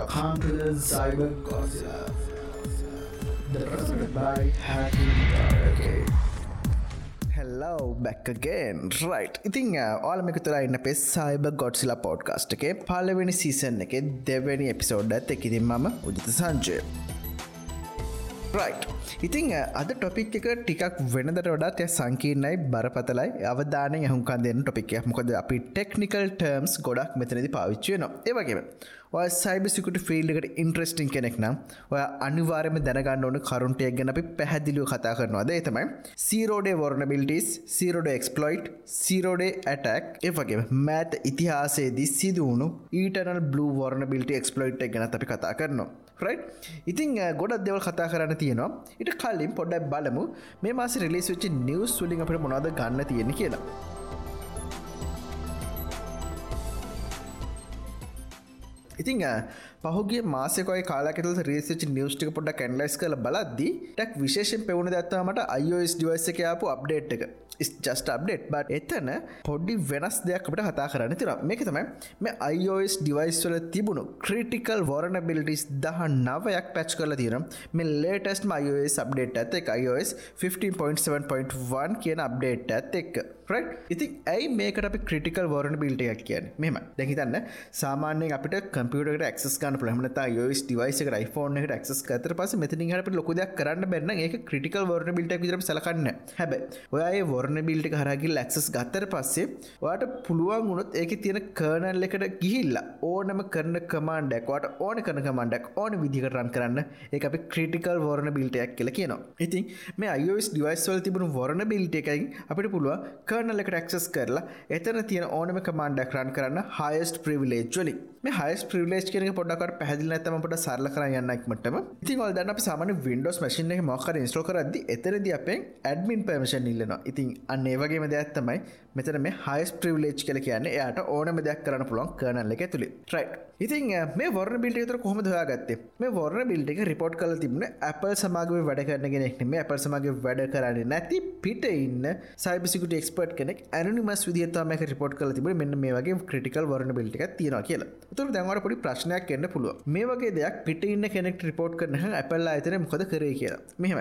Welcome to the Cyber Godzilla. The presented by Hacking okay. හෙල්ලෝ බැක්කගෙන් රයි් ඉතිං ඕලමික තුර ඉන්න පෙස් සයිබ Godzilla podcast එක පලවෙනි සීසන් එක දෙවැනි එපිසෝඩ් ඇත් එකකිරින් මම උජිත සංජය. රයි් ඉතිං uh, අද ටොපික් එක ටිකක් වෙනදට වඩාත් ය සංකීර්ණයි බරපතලයි. අවධානය යහුන්කන් දෙන්න ටොපික් මොකද අපි ටෙක්නිකල් ටර්ම්ස් ගොඩක් මෙතනති පාවිච්චය නවා ඒවගේම ඔය සයිබසිකුට ෆිල්ඩකට ඉන්ට්‍රස්ටිං කෙනෙක් නම් ඔය අනිවාරම දැනගන්න ඕන කරුන්ටයක් ගැන අපි පැහැදිලිව කතා කරනවාද එතමයි zero day vulnerabilities zero day exploit zero day attack එවගේ මෑත ඉතිහාසේදී සිදුවුණු ඊටනල් බ්ලු වර්නබිලිට එක්ස්පලොයිට් ගැන අපි කතා කරනවා. ඉතින් ගොඩක් දෙවල් කතා කරන්න තියෙනවා. ඉට කල්ලින් පොඩ්ඩක් බලමු මේ මාස රිලිස් වෙච්චි නිවස් සුලින් අපට මොනාද ගන්න තියෙන කියලා. ඉතිං පහුගේ මාසකයි කාලකෙල් රේසිච නිියස්ටික පොඩ කැන්ලයිස් කල බලද්දි ටක් විශේෂෙන් පෙවුණ දත්තාමට iOS ඩිවස එක ආපු අප්ඩේට් එක. ජස්ට අප්ඩේට් බට එතන පොඩ්ඩි වෙනස් දෙයක් අපට කතා කරන්න තිර මේක තමයි මේ iOS ඩිවයිස් වල තිබුණු ක්‍රටිකල් වරන බිලිටිස් දහ නවයක් පැච් කරල තිරම් මේ ලේටස්ට iOS අප්ඩේට් ඇත එක. iOS 15.7.1 කියන අප්ඩේට් ඇත් එක්. ඉති ඇයි මේකට අපි ක්‍රටිකල් වරන බිල්ටයක් කියන මෙම දැහිතන්න සාමාන්‍ය අපට කම්පියට ක්ස් ගන පලහමනත යෝස් ඩිවයිස යිෆෝන් එකට ක්ස් කතර පස මෙතිනි හට ලොකදයක් කරන්න බැන්න ඒ ක්‍රටිකල් වරන බිල්ට විතර සලකන්න හැබ ඔය වර වර්ණ බිල්ටි හරගි ලක්සස් ගත්තර පස්සේ වාට පුළුවන් වුණොත් ඒක තියෙන කර්නල් එකට ගිහිල්ලා ඕනම කරන කමාන්ඩක්වට ඕන කරන කමන්ඩක් ඕන විදිකට රන් කරන්න ඒ අපි ක්‍රටිකල් වර්ණ බිල්ටයක් කියල කියනවා. ඉතින් මේ අයෝස් ඩිවයිස්වල් තිබුණු වර්ණ බිල්ට එකයින් අපිට පුළුව කර්නල් එකට ක්සස් කරලා එතන තියෙන ඕනම කමාන්ඩක් රන් කරන්න හයිස්ට ප්‍රවිලේජ් වලින්. මේ හයිස් ප්‍රවිලේජ් කෙන පොඩ්ඩකට පැදිල ඇතමට සරල කරයන්නක්මටම ඉතින් ඔල්දන්න අප සාමන වින්ඩෝස් මශින එක මොකර ඉස්ටෝ කරද එතරද අපෙන් ඇඩමින් පමෂන් ඉල්ලනවා. ඉතින් අන්න ඒවගේම දෙයක් තමයි මෙතන මේ හයිස් ප්‍රවිලේජ් කල කියන්න එයාට ඕනම දෙයක් කරන්න පුළුවන් කරනල්ල එක තුළි ට්‍රයි් ඉතින් මේ වර්න බිල්ට තර කොහම දයාගත්තේ මේ වර්න බිල්ට එක රිපෝට් කල තිබන අපල් සමාගව වැඩ කරනගෙනෙක් මේ අපල් සමගේ වැඩ කරන්නේ නැති පිට ඉන්න සයිබසිකට එක්ස්පර්ට් කෙනෙක් ඇනිමස් විදිහතමක රිපෝට් කල තිබ මෙන්න මේ වගේ ක්‍රටිකල් වර්න බිල්ට එක තියෙන කියලා. තුර දැන්වට පොඩි ප්‍රශ්නයක් එන්න පුළුව මේ වගේ දෙයක් පිට ඉන්න කෙනෙක් රිපෝට් කරන ඇපල්ලා අතන මොකද කරේ කියලා. මෙහෙම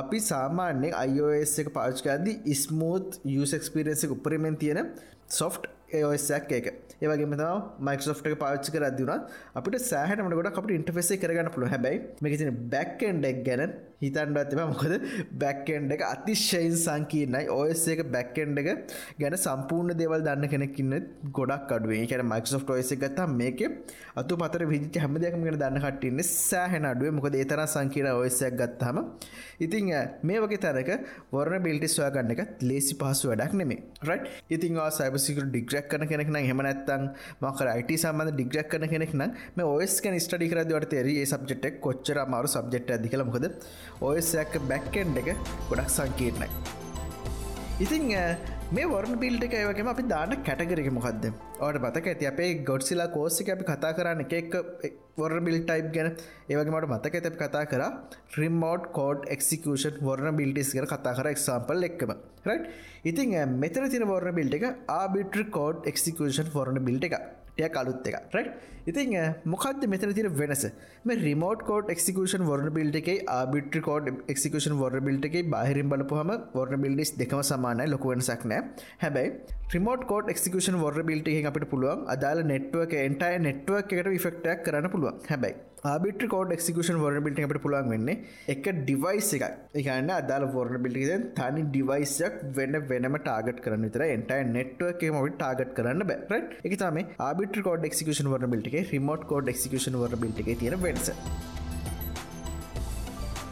අපි සාමාන්‍යෙන් අයෝස් එක පාච්කාදී ස්මූත් යුසක්ස්පිරන්ස උපරිමෙන් තියෙන සොෆ්ට් ඒෝසක් එක. ඒවගේ මෙත මයිකසෝට් එක පාච්චි කර දුන අපට සෑහනට ගොඩ අපට ඉන්ටෆෙසේ කරගන්න පුළුව හැබයි මේකතින බැක්කෙන්ඩක් ගැන හිතන්ඩ ඇතිම මොකද බැක්කෙන්ඩ එක අතිශයින් සංකීර්ණයි. ඔයස් එක බැක්කෙන්ඩ එක ගැන සම්පූර්ණ දේවල් දන්න කෙනෙක්කින්න ගොඩක් අඩුවේ කියන මයිකසෝට් ඔයස ගත්තා මේක අතු පතර විදිච හැම දෙයක්ම ගෙන දන්න කටන්න සෑහෙන අඩුවේ මොකද ඒතර සංකීර ඔයසයක් ගත්තාම ඉතිං මේ වගේ තැනක වරන බිල්ටි සොයාගන්න එක ලේසි පහසු වැඩක් නෙමේ රයි් ඉතිං සයිබසික ඩිග්‍ර ඩිග්‍රක් කන කෙනෙක් නම් හෙම නැත්තං මකර අයිට සම්බඳ ඩිග්‍රක් කන කෙනෙක් නම් මේ ඔස්ක ස්ටඩි කරදවට තේර ඒ සබ්ජෙට්ක් කොච්චර මාරු සබ්ජෙට් ඇදිකල මොකද ඔයසයක් බැක්කෙන්ඩ එක ගොඩක් සංකීර්ණයි. ඉතිං මේ වර්න බිල්ට එක ඒවගේම අපි දාන්න කැටගරක මොකක්ද ඕට බතක ඇති අපේ ගොඩ්සිලා කෝසික අපි කතා කරන්න එක වර්න බිල් ටයිප් ගැන. ඒවගේමට මතක ඇත කතා කර remote code execution vulnerabilities කර කතා කර එක්සාම්පල් එක්කම ඉතින් මෙතර තින වර්න බිල්ට එක arbitrary code execution vulnerability එක ටය කලුත් එක රයි් ඉතින් මොකක්ද මෙතන තිර වෙනස? මේ remote code execution vulnerability එකයි arbitrary code execution vulnerability එකයි බාහිරින් බලපුහම වර්න බිල්ඩිස් දෙකම සමානයි ලොකුවෙනසක් නෑ. හැබැයි remote code execution vulnerability එක අපිට පුළුවන් අදාල නෙට්ුවක් එන්ටයි නෙට්ුවක් එකට විෆෙක්ටක් කරන්න පුළුවන්. හැබැයි arbitrary code execution vulnerability අපට පුළුවන් වෙන්නේ එක ඩිවයිස් එකක්. එකන්න අදාල වර්න බිල්ටිද තනි ඩිවයිසක් වෙන්න වෙනම ටාගට කරන්න විතර එන්ටයි නෙට්ුව එක මොට ටාගට කරන්න බැ. එක තම arbitrary code execution vulnerability එක remote code execution vulnerability එක තියෙන වෙනස.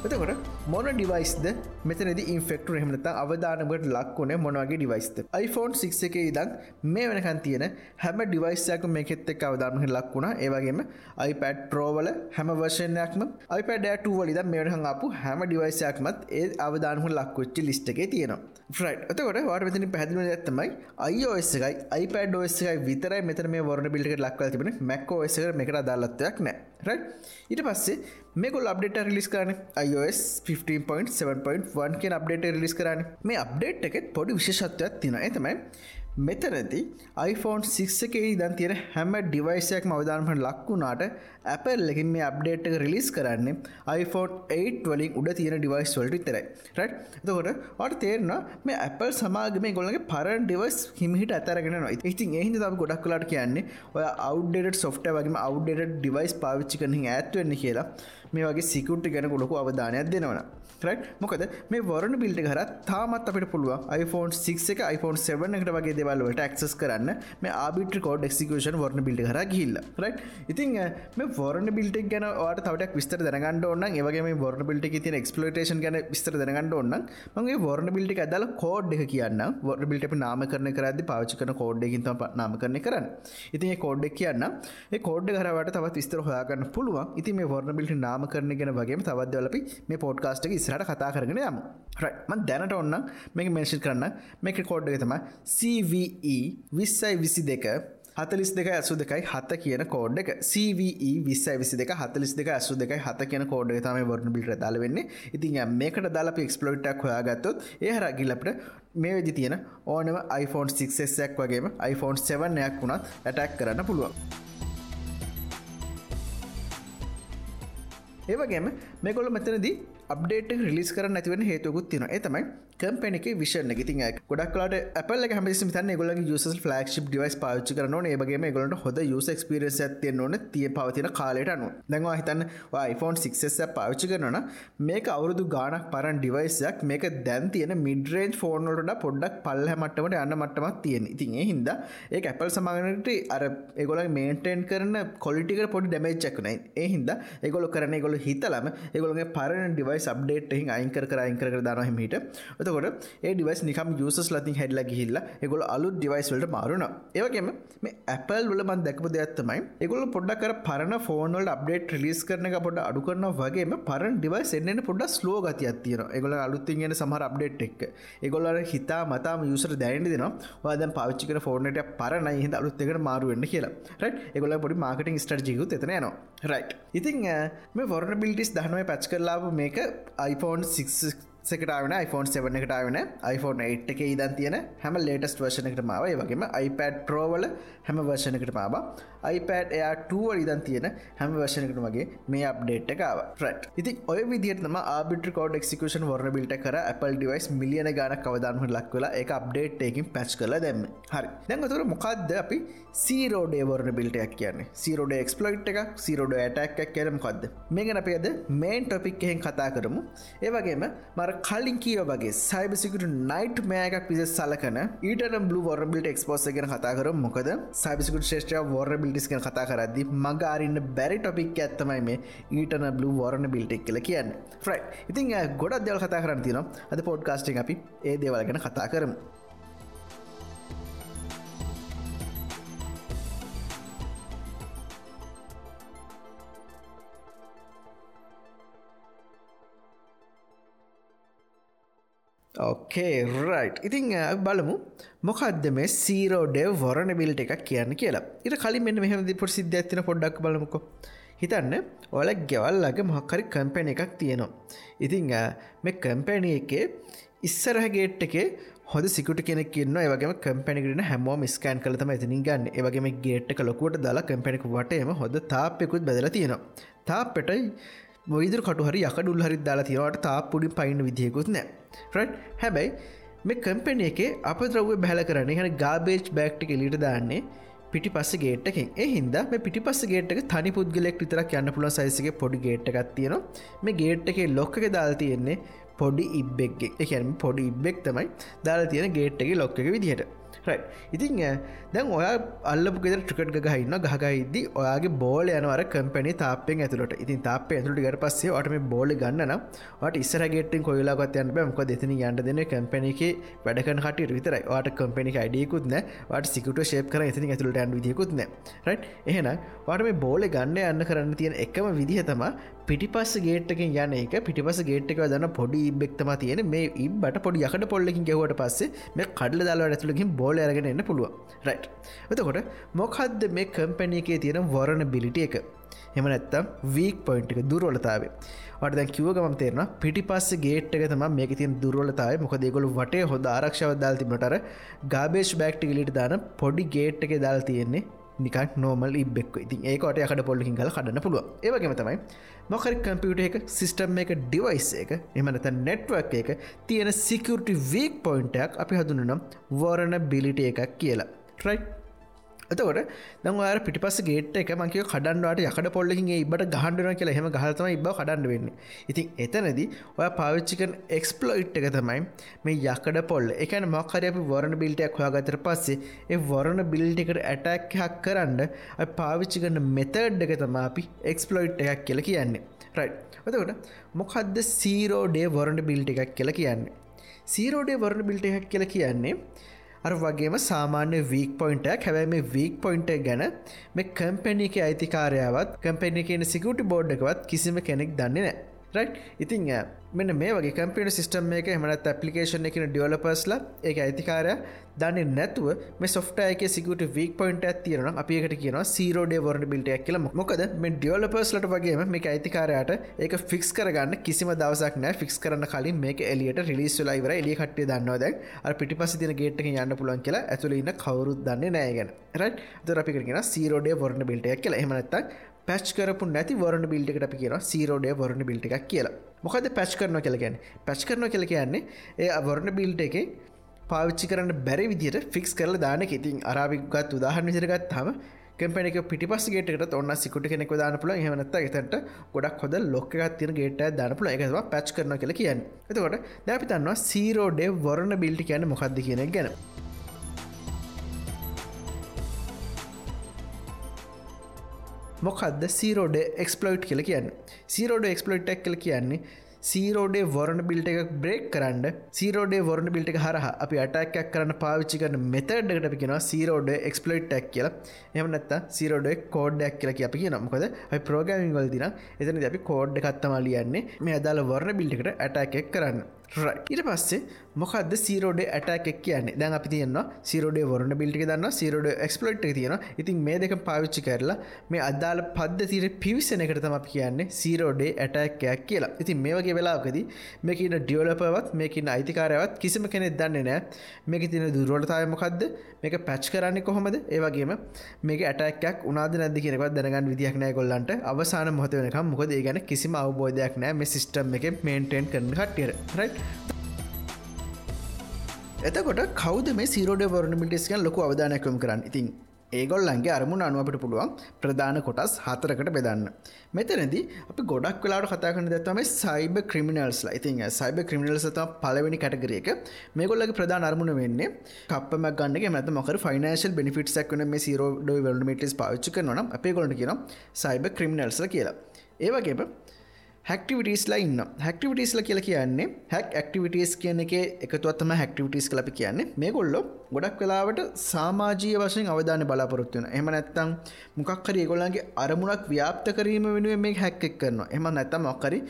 එතකොට මොන ඩිවයිස්ද? මෙතනද ඉන්ෆෙක්ට හමත අවධානකට ලක්වන මොනවගේ ඩිවයිස්ද? iPhone 6 එක ඉදන් මේ වෙනකන් තියෙන හැම ඩිවයිස්යක මේකෙත් එක් අවධානක ලක්වුණ ඒවගේම iPad ප්‍රෝවල හැම වර්ෂණයක්ම iPad වලිද මේටහන් අපපු හැම ඩිවයිසයක්මත් ඒ අවධානහු ලක්වෙච්චි ලිස්ට එක තියෙනවා. ෆ්‍රයි් අතකොට වාට මෙතනි පැදිල ඇත්තමයි iOS එකයි iPad OS එකයි විතරයි මෙතර මේ වර්ණ බිල්ට ලක්වල් තිබෙන මැක්කෝ ඔස මේකට අදාලත්වයක් නෑ ඊට පස්සේ මේකොල් අප්ඩේට රිලිස් කරන iOS 15.7.1 කිය අප්ඩේට රිලිස් කරන්න මේ අප්ඩේට් එකෙත් පොඩි විශෂත්වයක් තින ඇතමයි මෙතනති iPhone 6 එකේ දන් තියෙන හැම ඩිවයිසයක් අවධානමට ලක්වුණාට Apple එකින් මේ අප්ඩේට් එක රිලිස් කරන්නේ iPhone 8 වලින් උඩ තියෙන ඩිවයිස් වලට විතරයි. රයිට් එතකොට වට තේරන මේ Apple සමාගම ගොලගේ පරන් ඩිවස් හිමිහිට අතරගෙන නවා ඉතින් එහිද තම ගොඩක් කලාට කියන්නේ ඔය අවඩට සොෆ්ට වගේ අවඩට ඩිවයිස් පාවිච්චි කරනින් ඇත්වවෙන්න කියලා මේ වගේ සිකුට්ටි ගැන ගොලොකු අවධානයක් දෙනවන රයි් මොකද මේ වරණ බිල්ට කර තාමත් අපට පුළුව iPhone 6 එක iPhone 7 එකට වගේ දෙවල්ලට ක්සස් කරන්න මේ arbitrary code execution vulnerability කර ගිල්ල රයි් ඉතින් මේ වරණ බිල්ට ගැන වාට තවට විස්තර දැනගන්න ඔන්න ඒවගේ මේ වරණ බිල්ට තින එක්ස්පලටේන් ගැන විස්තර දැනගන්න ඔන්න මගේ වරණ බිල්ටි ඇදල කෝඩ් එක කියන්න වර බිල්ට නාම කරන කරද පාචි කන කෝඩ්ඩකින් තම නාම කරන කරන්න. ඉතින් කෝඩ්ඩක් කියන්න ඒ කෝඩ් කරවට තවත් විස්තර හොයාගන්න පුළුවන්. ඉති මේ වරණ බිල්ට නාම කරන ගෙන වගේ තවදවලපි මේ පෝඩ්කාස්ටක ඉස්රට කතා කරගෙන යම. රයිමන් දැනට ඔන්න මේක මේශි කරන්න. මේක කෝඩ්ඩ තම CVE විස්සයි විසි දෙක හතලිස් දෙක ඇසු දෙකයි හත කියන කෝඩ් එක. CVE විස්සයි විසි දෙක. හතලිස් දෙක ඇසු දෙකයි හත කියන කෝඩ් තම වරන බිට දාල වෙන්නේ. ඉතින් මේකට දාලප එක්ස්පලෝටක් හොයාගත්තොත් ඒහර ගිලපට මේ වෙදි තියෙන ඕනම iPhone 6ක් වගේම iPhone 7යක් වුණත් ඇටැක් කරන්න පුළුවන්. ඒවගේම මේකොල මෙතනදී අප්ඩේට රිලිස් කර නැතිවන හේතුකුත් තින එතමයි කම්පැනික විෂණ ගතින් ගොඩක්ලාට අපල් හම තන්න ගොල යුස ෆලක්ෂිප් ඩිවස් පාච්චි කරන ඒගේ ගොලට හොද යුස ක්ස්පිරස් ඇතිය නොන තිය පවතින කාලට අනු දැන්වා හිතන්න iPhone 6 පාච්චි කරනන මේක අවුරුදු ගානක් පරන් ඩිවයිසයක් මේක දැන් තියෙන මිඩරේන්් ෆෝර්නොලට පොඩ්ඩක් පල්ල මටමට යන්න මටමත් තියෙන ඉතින් හිද ඒ ඇපල් සමාගනට අර එගොල මේන්ටෙන් කරන කොලිටික පොඩි ඩමේච්චක්නයි ඒ හිද එගොල කරන ගොල හිතලම එගොලගේ පරන ඩිවයි සබ්ඩේට් එහි අයිංකර අයිංකර දානහමට එතකොට ඒ ඩිවස් නිකම් යුසස් ලතින් හැඩල ගිහිල්ල එගොල අලු ඩිවයිස් වලට මාරුණ ඒවගේම මේ ඇපල් වල මන් දැකපු දෙයක්ත්තමයි එගොල පොඩ්ඩක් කර පරණ ෆෝනල් අප්ඩේට් රිලිස් කරන එක පොඩ අඩු කරන වගේම පරන් ඩිවයිස් එන්න පොඩ ස්ලෝ ගති අත්තියන එගොල අලුත්තිගෙන සමහර අප්ඩේට් එක් එගොල්ල හිතා මතාම යුසර දැනි දෙන වාදන් පාච්චිකන ෆෝර්නට පරණ හිද අලුත්තකට මාරුවෙන්න්න කියලා. රයි් එගොල පොඩි මාර්කටින් ස්ටර්ජිකුත් එතන නවා රයි් ඉතිං මේ ෆොර්න බිල්ටිස් දහනුව පැච් කරලාබ මේක iPhone 6 සකටාවන iPhone 7 එකටාවන iPhone 8 එක ඉදන් තියෙන හැම ලේටස් වර්ෂණකට මාව වගේම iPad ප්‍රෝවල හැම වර්ෂණකට මාබ iPad එයා 2 ඉදන් තියෙන හැම වර්ෂණකට වගේ මේ අප්ඩේට් එකකාව ට ඉති ඔය විදිහටම arbitrary code execution vulnerability කර Apple ඩිවයිස් මිලියන ගාන කවදාන්හ ලක් වෙලා එක අප්ඩේට් එකින් පැච් කල දැම හරි. දැන්ගතුර මොකක්ද අපි සීරෝඩේ වර්න බිල්ටයක් කියන්නේ? සීරෝඩ එක්ස්පලොයිට් එක සීරෝඩ ඇටක් කියරම කොද මේ ගැන අපේද මේන් ටොපික් එහෙන් කතා කරමු. ඒවගේම මර කලින් කියෝ වගේ සයිබසිකට නයිට් මෑකක් පිස සලකන ඊට බල වොරබිට එක්ස්පෝස ගෙන කතාකර මොකද සයිබසිකට ශේෂ්ඨ වොර බිල්ටිස් කන කතා කරදදි මගාරන්න බැරි ටොපික් ඇත්තමයි මේ ඊටන බල වරණ බිල්ටෙක් කියල කියන්න. ෆ්‍රයි ඉතින් ගොඩක් දෙවල් කතා කරන්න තින අද පොඩ්කාස්ටිං අපි ඒ දේවල් ගැන කතා කරමු. ඕකේ රයි් ඉතිං බලමු. මොකක්ද මේ සීරෝඩේ වරණ බිල්ට එකක් කියන්න කියලා. ඉට කලින් මෙන්න මෙහමදි පොට සිද්ධ ඇතින පොඩ්ඩක් බලමුකෝ. හිතන්න ඔල ගෙවල්ලගේ මොහක්කරි කම්පැන එකක් තියෙනවා. ඉතිං uh, මේ කම්පැනිය එකේ ඉස්සරහ ගේට් එකේ හොද සිකුට කෙනෙක් කියන්න ඒවගේ කම්පැනිකට හැමෝම ස්කෑන් කලතම ඇතිනින් ගන්න. ඒවගේම ගේට්ක ලොකුවට දාලා කම්පැනික වටේම හොඳ තාපෙකුත් බැදල තියෙනවා. තාපෙටයි මොයිදර කටුහරි යකඩුල් හරි දාලා තිවට තාප්පුඩි පයින්න විදිියකුත් නෑ. රට් හැබැයි මේ කම්පෙන එක අප ද්‍රව්ව බැල කරන හන ගාබේජ් බෑක්ටි එලිට දාන්නේ පිටි පස්ස ගේට්ටකින් ඒ හින්ද මේ පිටි පස්ස ගේට්ක තනි පුද්ගලෙක් විතරක් යන්න පුළ සයිසගේ පොඩි ගේට්ටකක් තියෙනවා. මේ ගේට් එක ලොක්ක දාල් තියෙන්නේ පොඩි ඉබ්බෙක්ගේ. එකැම පොඩි ඉබ්බෙක් තමයි දාලා තියෙන ගේට්ටගේ ලොක්ක විදිහට. ඉතින් දැන් ඔය අල්ලපු ෙද ට්‍රිකට් ගහන්න ගහගයිද ඔයාගේ බෝල යනවර කම්පැනි තාපෙන් ඇතුලට ඉතින් තාප ඇතුලට ගට පස්සේ ටම බෝල ගන්න ට ඉස්සරගෙටින් කොයිලාගත් යන්න බැමක දෙතින යන්න දෙන කම්පැනික වැඩකන කට විතර වාට කම්පැනික අඩියකුත්න වට සිකට ශේප කර ඉතින් ඇතුලට ඇන් විදිකුත්න රයි් එහෙන වාට මේ බෝල ගන්න යන්න කරන්න තියෙන එකම විදිහ තම පිටිපස්ස ගේට්ටකින් යන එක. පිටිපස ගේට්ක දන්න පොඩි ඉබෙක්තම තියෙන මේ ඉබට පොඩි යකට පොල්ලකින් ගෙවට පස්සේ මේ කඩල දාලා ඇතුලකින් බෝල අරගෙන එන්න පුළුව රයි් එතකොට මොකක්ද මේ කම්පැනියකේ තියෙන වරණ බිලිටිය එක? එම නැත්තම් වීක් පොයින්ට් එක දුරවලතාවේ ට දැ කිවගම තේරන පිටි පස්ස ගේට්ක තම මේක තින් දුරවලතාව මොක දෙගොලු වටේ හොද ආරක්ෂව දාල් තිබටර ගාබේෂ් බෑක්ටිගලිට දාන පොඩි ගේට් එක දාල් තියෙන්නේ නිකක් නෝමල් ඉබෙක් ඉතින් ඒකට යකට පොල්ලින් කල කඩන්න පුළුව ඒවගේම තමයි මොකරි කම්පියුට එක සිිස්ටම් එක ඩිවයිස් එක එමනත නෙට්වක් එක තියෙන සිකරට වීක් පොයින්ටක් අපි හදුනනම් වරණ බිලිට එකක් කියලා. ට්‍රයි් එතකොට දංවාර පිටිපස ගේට එක මංකව කඩන්වාට යකට පොල්ලකින් ඉබට ගහන්ඩන කියලා. හෙම ගහතම ඉබ කඩන්න වෙන්න. ඉතින් එතනද ඔය පාවිච්චිකන් එක්ස්පලෝයිට් එක තමයි මේ යකඩ පොල් එකන මක්කර අපි වරණ බිල්ටයක් හොයාගතර පස්සේ ඒ වරණ බිල්ටිකට ඇටැක් හක් කරන්න පාවිච්චි කරන්න මෙතඩ් එක තම අපි එක්ස්පලෝයිට් එකක් කියල කියන්නේ. රයි් එතකොට මොකක්ද සීරෝඩේ වරණ බිල්ට එකක් කියලා කියන්නේ? සීරෝඩේ වරණ බිල්ට එකක් කියලා කියන්නේ අර වගේම සාමාන්‍ය වීක් පොයින්ටක් හැබැයි මේ වීක් පොයින්ට ගැන මේ කම්පැණි එක අයිතිකාරයාවත් කම්පැණි කියන සිකුටි බෝඩ්ඩකවත් කිසිම කෙනෙක් දන්නේ නෑ ඉතින් මෙන්න මේ වගේ කම්පිට සිස්ටම් එක හමනත් ඇපලිකේෂන් එකන ඩියලපස්ලා ඒ අයිතිකාරය දන්න නැතුව මේ සොෆ්ටයක සිකට වීක් පොයින්ට ඇතිරන අපිකට කියන සීරෝඩේ වරන බිල්ටයක් කියල. මොකද මේ ඩියලපස්ලට වගේ මේ අයිතිකාරයට ඒක ෆික්ස් කරගන්න කිසිම දවසක් නෑ. ෆික්ස් කරන්න කලින් මේ එලියට රිලිස් ලයිවර එලි කට්ටේ දන්නවද අ පිටිපස තින ගේට යන්න පුලන් කියලා ඇතුළ ඉන්න කවරුත් දන්නේ නෑගෙන රට ද අපිකරගෙන සීරෝඩේ වරන බිල්ටයක් කියලා. එහමනත්තක් පැච් කරපු නැති වරණ බිල්ට එකට අපි කියන සීරෝඩය වරණ බිල්ට එකක් කියලා. මොකද පැච් කරන කෙලගැන පැච් කරන කෙල කියන්නේ ඒ අවරණ බිල්ට එක පාවිච්චි කරන්න බැරි විදිට ෆික්ස් කරල දාන ඉතින් අරාවිගත් උදාහරණ විසිරගත් හම කැපෙනෙක පිටිපස් ගේටකට ඔන්න සිකුට කෙනෙක් දාන පුල හමනත්ත එතට ගොඩක් හොද ලොක්ක තින ගේට දානපුල එකවා පැච් කරන කෙල කියන්න. එතකොට දැපිතන්නවා සීරෝඩේ වරණ බිල්ටි කියන්න මොකක්ද කියන ගැන. මොකක්ද සීරෝඩ එක්ස්පලෝයිට් කියල කියන්න? සීරෝඩ එක්ස්පලෝයිට් එක් කල කියන්නේ සීරෝඩේ වරණ බිල්ට එකක් බ්‍රේක් කරන්න සීරෝඩේ වරණ බිල්ට එක හරහ අපි අටක්යක් කරන්න පාවිච්චි කරන මෙතඩ්ඩකට අපි කියෙන සීරෝඩ එක්ස්පලෝයිට්ක් කියලා. එමනත්ත සීරෝඩ කෝඩ්ඩක් කියලා අපි කිය නම්කොද අපි ප්‍රෝගමින් වල දින එතන අපි කෝඩ් කත්තම ලියන්නේ. මේ අදාල වරණ බිල්ටකට ඇටැකෙක් කරන්න. ඉට පස්සේ මොකද සීරෝඩ ඇටක් කියන්නේ? දැන් අපි තියන්න සිරෝඩ වරන බිල්ටි දන්න සිරෝඩ එක්ස්පලට් තියෙන ඉතින් මේ දෙක පාවිච්චි කරලා මේ අදාල පද්ද තීර පිවිසන එකට තම කියන්නේ සීරෝඩේ ඇටැක්කයක් කියලා. ඉතින් මේ වගේ වෙලාකද මේකන ඩියෝලපවත් මේකන්න අයිතිකාරයවත් කිසිම කෙනෙක් දන්නේ නෑ මේක තින දුරවලතාය මොකක්ද මේක පැච් කරන්න කොහොමද? ඒවගේම මේක ඇටක් උනාද නැද කියනවත් දැනගන්න විදිහක් නෑ කොල්ලන්ට අවසාන මොහත වෙනකම් මොකද ඒ ගැන කිසිම අවබෝධයක් නෑ මේ සිිස්ටම් එක මේන්ටෙන් කරන කටියට රයි එතකොට කවද මේ සිරෝඩ වරණ මිටිස්කන් ලොකු අවධානයකම කරන්න? ඉතින් ඒගොල්ලන්ගේ අරමුණ අනුවපට පුළුවන් ප්‍රධාන කොටස් හතරකට බෙදන්න. මෙතනද අපි ගොඩක් වෙලාට කතාකන දත්තම සයිබ ක්‍රමිනල්ස් ඉතින් සයිබ ක්‍රමිනල් සත පලවෙනි කටගරියක මේගොල්ලගේ ප්‍රධාන අරමුණ වෙන්නේ කපම ගන්න මත මොක ෆනශල් බෙනිිට සක්වන මේ සිරෝඩ වල්මිටස් පාච්චි කරනම් අපේ ගොලට කියන සයිබ ක්‍රමිනල්ස කියලා. ඒවගේම හැක්ටිවිටස්ලා ඉන්න හැක්ටිවිටස්ල කියල කියන්නේ හැක් ඇක්ටිවිටස් කියන එක එකතුවත්තම හැක්ටිවිටස් කලපි කියන්නේ. මේ ගොල්ලො ගොඩක් වෙලාවට සාමාජීය වශයෙන් අවධාන බලාපොරොත්වයන එම නැත්තම් මොකක්හරි ඒගොල්ලන්ගේ අරමුණක් ව්‍යාප්ත කිරීම වෙනුව මේ හැක්කෙක් කරනවා. එම නැත්තම් ඔක්කරි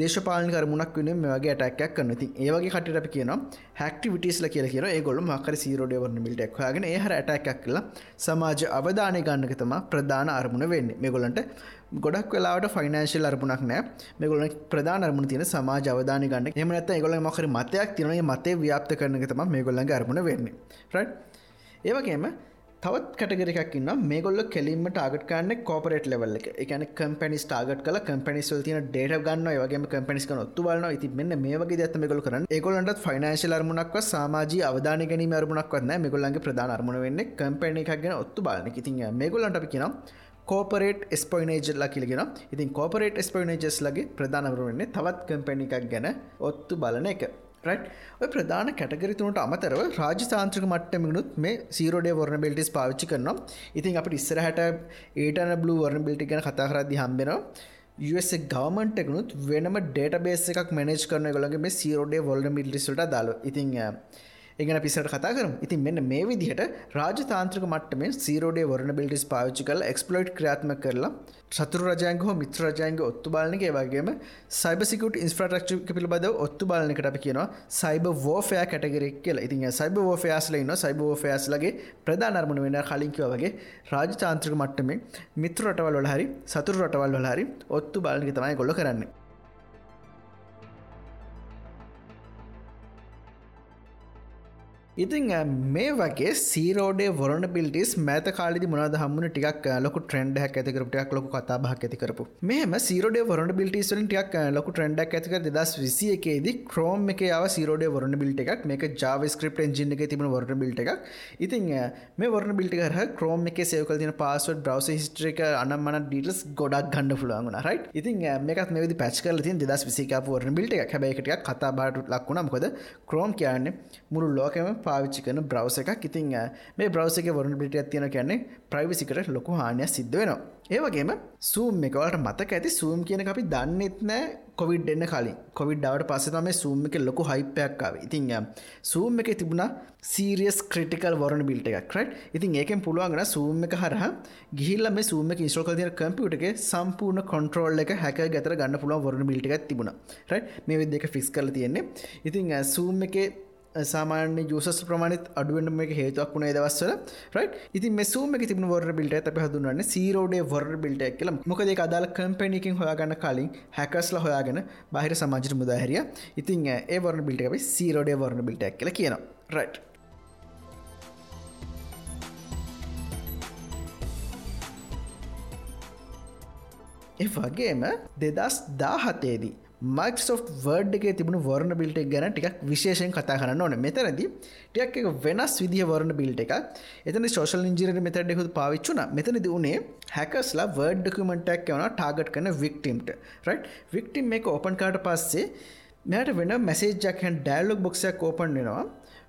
දේශපාලන කරමුණක් වෙන මේගේ ටැක්යක් කන්න ති ඒවගේ කටට අපි කියන හැක්ටිවිටස්ල කියල කියන ඒගොල මකර සීරෝඩ වරන මිල්ටක් ගෙන ඒහර ඇටැක්ක් කලා සමාජ අවධානය ගන්නක තම ප්‍රධාන අරමුණ වෙන්නේ. මේගොලන්ට ගොඩක් වෙලාට ෆයිනන්ශල් අරපුනක් නෑ. මෙගොල ප්‍රධාන අරමුණ තියෙන සමාජ අවධාන ගන්න. එමනත ගොල මකර මතයක් තිරන මතේ ව්‍යාප්ත කරන තම මේ ගොල්ලගේ අරමුණ වෙන්නේ. රයි් ඒවගේම තවත් කටගරක්න්න මේගොල්ල කෙලින්ම ටාගට කන්න කෝපරට ලෙවල් එක. එකන කම්පනිස් ටාගට කල කම්පනිස්වල් තින ඩේට ගන්න වගේ කම්පනිස් නොත්තු බලන ඉති මෙන්න මේ වගේ දත්ත මෙගොල කරන ඒගොලන්ට ෆයිනන්ශල් අරමුණක්ව සමාජ අවධාන ගැනීම අරමුණක් වන්න මෙගොල්ලන්ගේ ප්‍රධාන අරමුණ වෙන්න කම්පැනි එකක් ගැන ඔත්තු බලන ඉතින් මේගොලන්ට අපි කියෙනවා කෝපරේට් ස්පොයිනේජල්ලා කියලගෙන ඉතින් කෝපරේට් ස්පොයිනේජස් ලගේ ප්‍රධානවරුවන්නේ තවත් කම්පැණි එකක් ගැන ඔත්තු බලන එක. ඔය ප්‍රධාන කැටගරි තුනට අමතරව රාජතාන්ත්‍රික මට්ටමිනුත් මේ සීරෝඩේ වර්ණ බෙල්ටිස් පාවිච්චි කරනවා. ඉතින් අප ඉස්සරහට ඒටන බලු වර්ණ බිල්ටි ගැන කතා කරදදි හම්බෙනවා. ගවමන්ට එකනුත් වෙනම ඩේට බේස එකක් මනේජ් කරන ගොලගේ මේ සීරෝඩේ වොල්න මිල්ටිස්ට දාල ඉතින් එගෙන පිසට කතා කරම. ඉතින් මෙන්න මේ විදිහට රාජතාන්ත්‍රක මට්ටමේ සීරෝඩේ වරණ බිල්ටිස් පාවිච්චි කල එක්ස්පලෝයිට් ක්‍රාත්ම කරලා සතුර රජයන්ග හෝ මිත්‍ර රජයන්ග ඔත්තු බාලනක වගේම සයිබසිකුට ඉන්ස්ට්‍රක්ෂ පිළිබඳ ඔත්තු බාලනකට අපි කියනවා සයිබ වෝෆයා කැටගරෙක් කියලා. ඉතින් සයිබ ෝෆයාස්ල ඉන්න සයිබ ෝෆයාස්ලගේ ප්‍රධානර්මණ වෙන කලින්කිව වගේ රාජතාන්ත්‍රක මට්ටමේ මිත්‍ර රටවල් හරි සතුර රටවල් හරි ඔත්තු බාලනක තමයි ගොල්ල කරන්නේ. ඉතින් මේ වගේ සීරෝඩේ වරන බිල්ටිස් මෑත කාලි මොනද හම්මුණ ටික් ලොක ට්‍රෙන්ඩ් හැක් ඇතිකරටයක් ලොක කතාබක් ඇතිකරපු මෙම සීරෝඩේ වරන බිල්ටිස්වලින් ටියක් ලොක ට්‍රෙන්ඩක් ඇතික දස් විසිය එකේද ක්‍රෝම් එක යාව සීරෝඩේ වරන බිල්ට එකක් මේක ජාව ස්ක්‍රප් එජින එක තිබන වරන බිල්ට එකක් ඉතින් මේ වරන බිල්ට හර ක්‍රෝම් එක සයකල් තින පස්සුවට බ්‍රවස හිස්ට්‍රික අනම්මන ඩීටස් ගොඩක් ගන්න පුලුවන් රයි ඉතින් මේකත් මෙද පැච් කල තින් දෙදස් විසිකාප වරන බිල්ට එක හැබැයිකටයක් කතා බාට ලක්ුණම්කොද ක්‍රෝම් කියන්නේ මුළු ලෝකම පාවිච්චි කරන බ්‍රවස එකක්. ඉතින් මේ බ්‍රවස එක වරන පිටියත් තියෙන කියන්නේ ප්‍රයිවිසිකට ලොකු හානිය සිද්ධ වෙනවා. ඒවගේම සූම් එකවලට මතක ඇති සූම් කියන අපි දන්නෙත් නෑ කොවිඩ් එන්න කලින්. කොවිඩ්ඩවට පස්ස තම සූම් එක ලොකු හයිපයක්කාව ඉතින් සූම් එක තිබුණ සීරියස් ක්‍රටිකල් වරන බිල්ට එකක් රට් ඉතින් ඒකෙන් පුළුවන්ගෙන සූම් එක හරහ ගිහිල්ල මේ සූම ඉස්ට්‍රෝකල් තින කම්පියුටගේ සම්පූර්ණ කොන්ට්‍රෝල් එක හැක ගතර ගන්න පුළුවන් වරන බිල්ට එකක් තිබුණ රට් මේ විදක ෆිස් කල තියෙන්නේ. ඉතින් සූම් එක සාමාන්‍ය යුසස් ප්‍රමාණත් අඩුවෙන් මේ හේතුවක් වුණේ දවස්වල රයිට් ඉතින් මෙසූම එක තිබන වර බිල්ට ඇත හඳුන්වන්න සීරෝඩේ වර බිල්ට එක් කියලම් මොකද අදාල කම්පැනිකින් හොයාගන්න කලින් හැකස්ල හොයාගෙන බාහිර සමාජර මුදාහැරිය ඉතින් ඒ වරන බිල්ට අපි සීරෝඩේ වරන බිල්ට එක් කියල කියනවා. රයිට් ඒ වගේම දෙදස් දාහතේදී මයිකසෝ් වර්ඩ් එක තිබුණු වර්ණ බිල්ට ගැන ටික් විශේෂයෙන් කතා කරන්න ඕන. මෙතනද ටියක් එක වෙනස් විදිහ වර්ණ බිල්ට එක එතන ශෝෂල් ඉජිර මෙතඩෙහු පාවිච්චුන මෙතනද වනේ හැකස්ලා වර්ඩ් ඩකුමෙන්ටක් වන ටාගට් කන වික්ටීම්ට රයි් වික්ටම් එක ඕපන් කාට පස්සේ මෙයට වෙන මැසේජ්ජක්හන් ඩයිලොක් බොක්ෂයක් ඕපන් වෙනවා.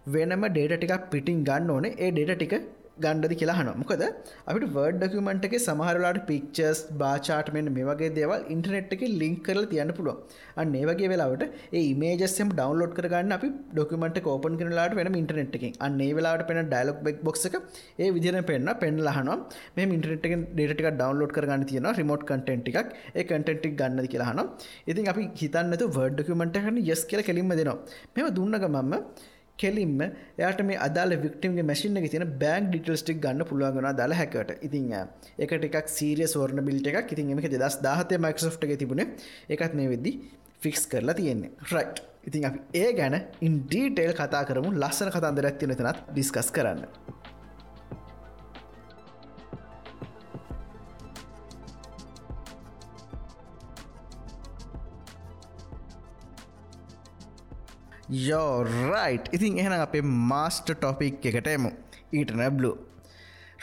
වෙනම ඩේට ටිකක් පිටිං ගන්න ඕනේ. ඒ ඩේට ටික ගණ්ඩදි කියලාහන මොකද අපිට වර්ඩ ඩකුමෙන්ට් එක සමහරලාට පික්චර්ස් බාචාටමෙන් මේ වගේ දේවල් ඉන්ටනෙට් එක ලින්ක් කරල තියන්න පුළුව අන්න ඒ වගේ වෙලාවට ඒ මේජස්සම් ඩවන්ලෝඩ් කරගන්න අපි ඩොකමට කෝපන් කරලාට වෙන ඉන්ටනෙට් එක අන්න ඒ වෙලාට පෙන ඩයිලොක් බෙක් බොක්ස එක ඒ විදින පෙන්න්න පෙන් ලහනවා මේ ඉන්ටනෙට් එක ඩේටික ඩවන්ලෝඩ් කරගන්න තියෙන රිමෝට් කටෙන්ට් එකක් ඒ කටෙන්ට්ක් ගන්න කියලාහන ඉතින් අපි හිතන්නතු වර්ඩ ඩකුමට හන යස් කියල කෙලින්ම දෙනවා. මෙම දුන්නග මම කෙලින්ම එයාට මේ අදාල වික්ටම්ගේ මැසින් එක තින බෑන් ඩිටල්ස්ටික් ගන්න පුළුවන්ගන දාල හැකට ඉතින් එකට එකක් සීරිය සෝර්ණ බිල්ට එකක්. ඉතින් එමක දස් දාහතය මයිකසෝට් එක තිබුණ. එකත් මේ වෙද්දි ෆික්ස් කරලා තියෙන්නේ. රයිට් ඉතින් අපි ඒ ගැන ඉන්ඩීටේල් කතා කරමු. ලස්සන කතන්දර ඇත්තින තනත් ඩිස්කස් කරන්න. යෝරයිට් ඉතින් එහෙන අපේ මාස්ට ටොපික් එකට එමු. ඊටන බ්ලු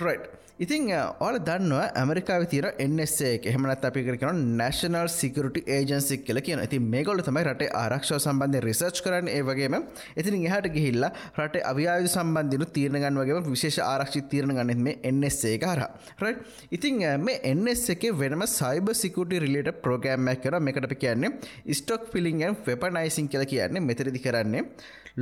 රයිට් ඉතින් ඕල දන්නවා ඇමරිකාව තිර එන්සේ එහෙමනත් අපි කරන නැශනල් සිකරට ඒජන්සික් කියල කියන ඇති මේගොල තමයි රට ආරක්ෂ සම්බන්ධය රිසර්ච් කරන ඒ වගේම ඉතින් එහට ගිහිල්ල රට අවියායු සම්බන්ධන තීරණගන් වගේ විශේෂ ආරක්ෂි තීරණ ගන්නෙත් මේ එන්සේ කාර රයි ඉතින් මේ එන්ස් එක වෙනම සයිබ සිකුට රිලට ප්‍රෝගෑම්මක් කර මේකට අපි කියන්නේ ස්ටොක් පිලිින්ගෙන් වෙපනයිසින් කියල කියන්නේ මෙතරදි කරන්නේ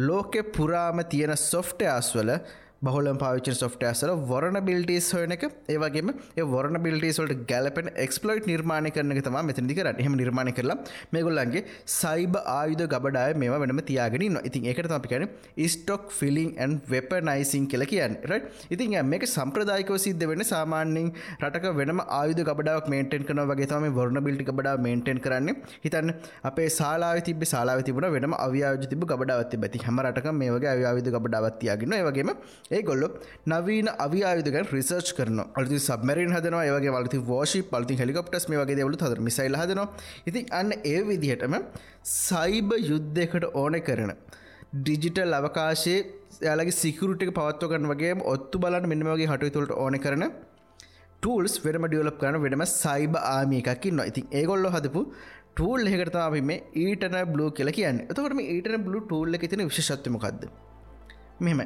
ලෝකෙ පුරාම තියෙන සොෆ්ට අස්වල බහුල පාවිච සොෆ්ටඇසල වරන බිල්ටස් හොයන එක. ඒවගේම වරන බිල්ටේස්වලට ගැලපෙන එක්ස්පලෝයිට් නිර්මාණය කරන තම මෙතනදි කර එහම නිර්මාණය කරලා මේගොල්ලන්ගේ සයිබ ආයුධ ගබඩාය මේ වෙනම තියාගෙන න ඉතින් එකට අපි කියන ස්ටොක් ෆිලිං ඇන් වෙප නයිසින් කියල කියන්න. රට ඉතින් මේක සම්ප්‍රදායිකව සිද්ධ වෙන සාමාන්‍යින් රටක වෙනම ආයුධ ගබඩාවක් මේටෙන් කන වගේ තම වරණ බිල්ටි ගබඩා මේටෙන් කරන්න. හිතන්න අපේ සාලාව තිබ සාලාව තිබුණ වෙනම අව්‍යාජ තිබ ගබඩාවත් බැති හමරටක මේ වගේ අව්‍යාවිධ ගබඩාවත්තියාගෙන වගේම ඒ ගොල්ලො නවීන අවියායුදගන් රිසර්ච් කරන අලති සබමරින් හදනවා ඒවගේ වලති වෝෂි පලති හෙලිකොප්ටස් මේ වගේ දෙවලු හද මිසයිල් හදනවා. ඉතින් අන්න ඒ විදිහටම සයිබ යුද්ධයකට ඕන කරන ඩිජිටල් අවකාශයේ යාලගේ සිකරුටි පවත්වගන්න වගේ ඔත්තු බලන්න මෙන්න වගේ හටු තුළට ඕන කරන ටූල්ස් වෙනම ඩියලප් කරන වෙනම සයිබ ආමි එකකින්න ඉතින් ඒගොල්ලො හදපු ටූල් එහකරතාව මේ ඊටන බ්ලෝ කියල කියන්න. එතකට මේ ඊටන බ්ලු ටූල්ල එකතින විශෂත්වමකක්ද මෙම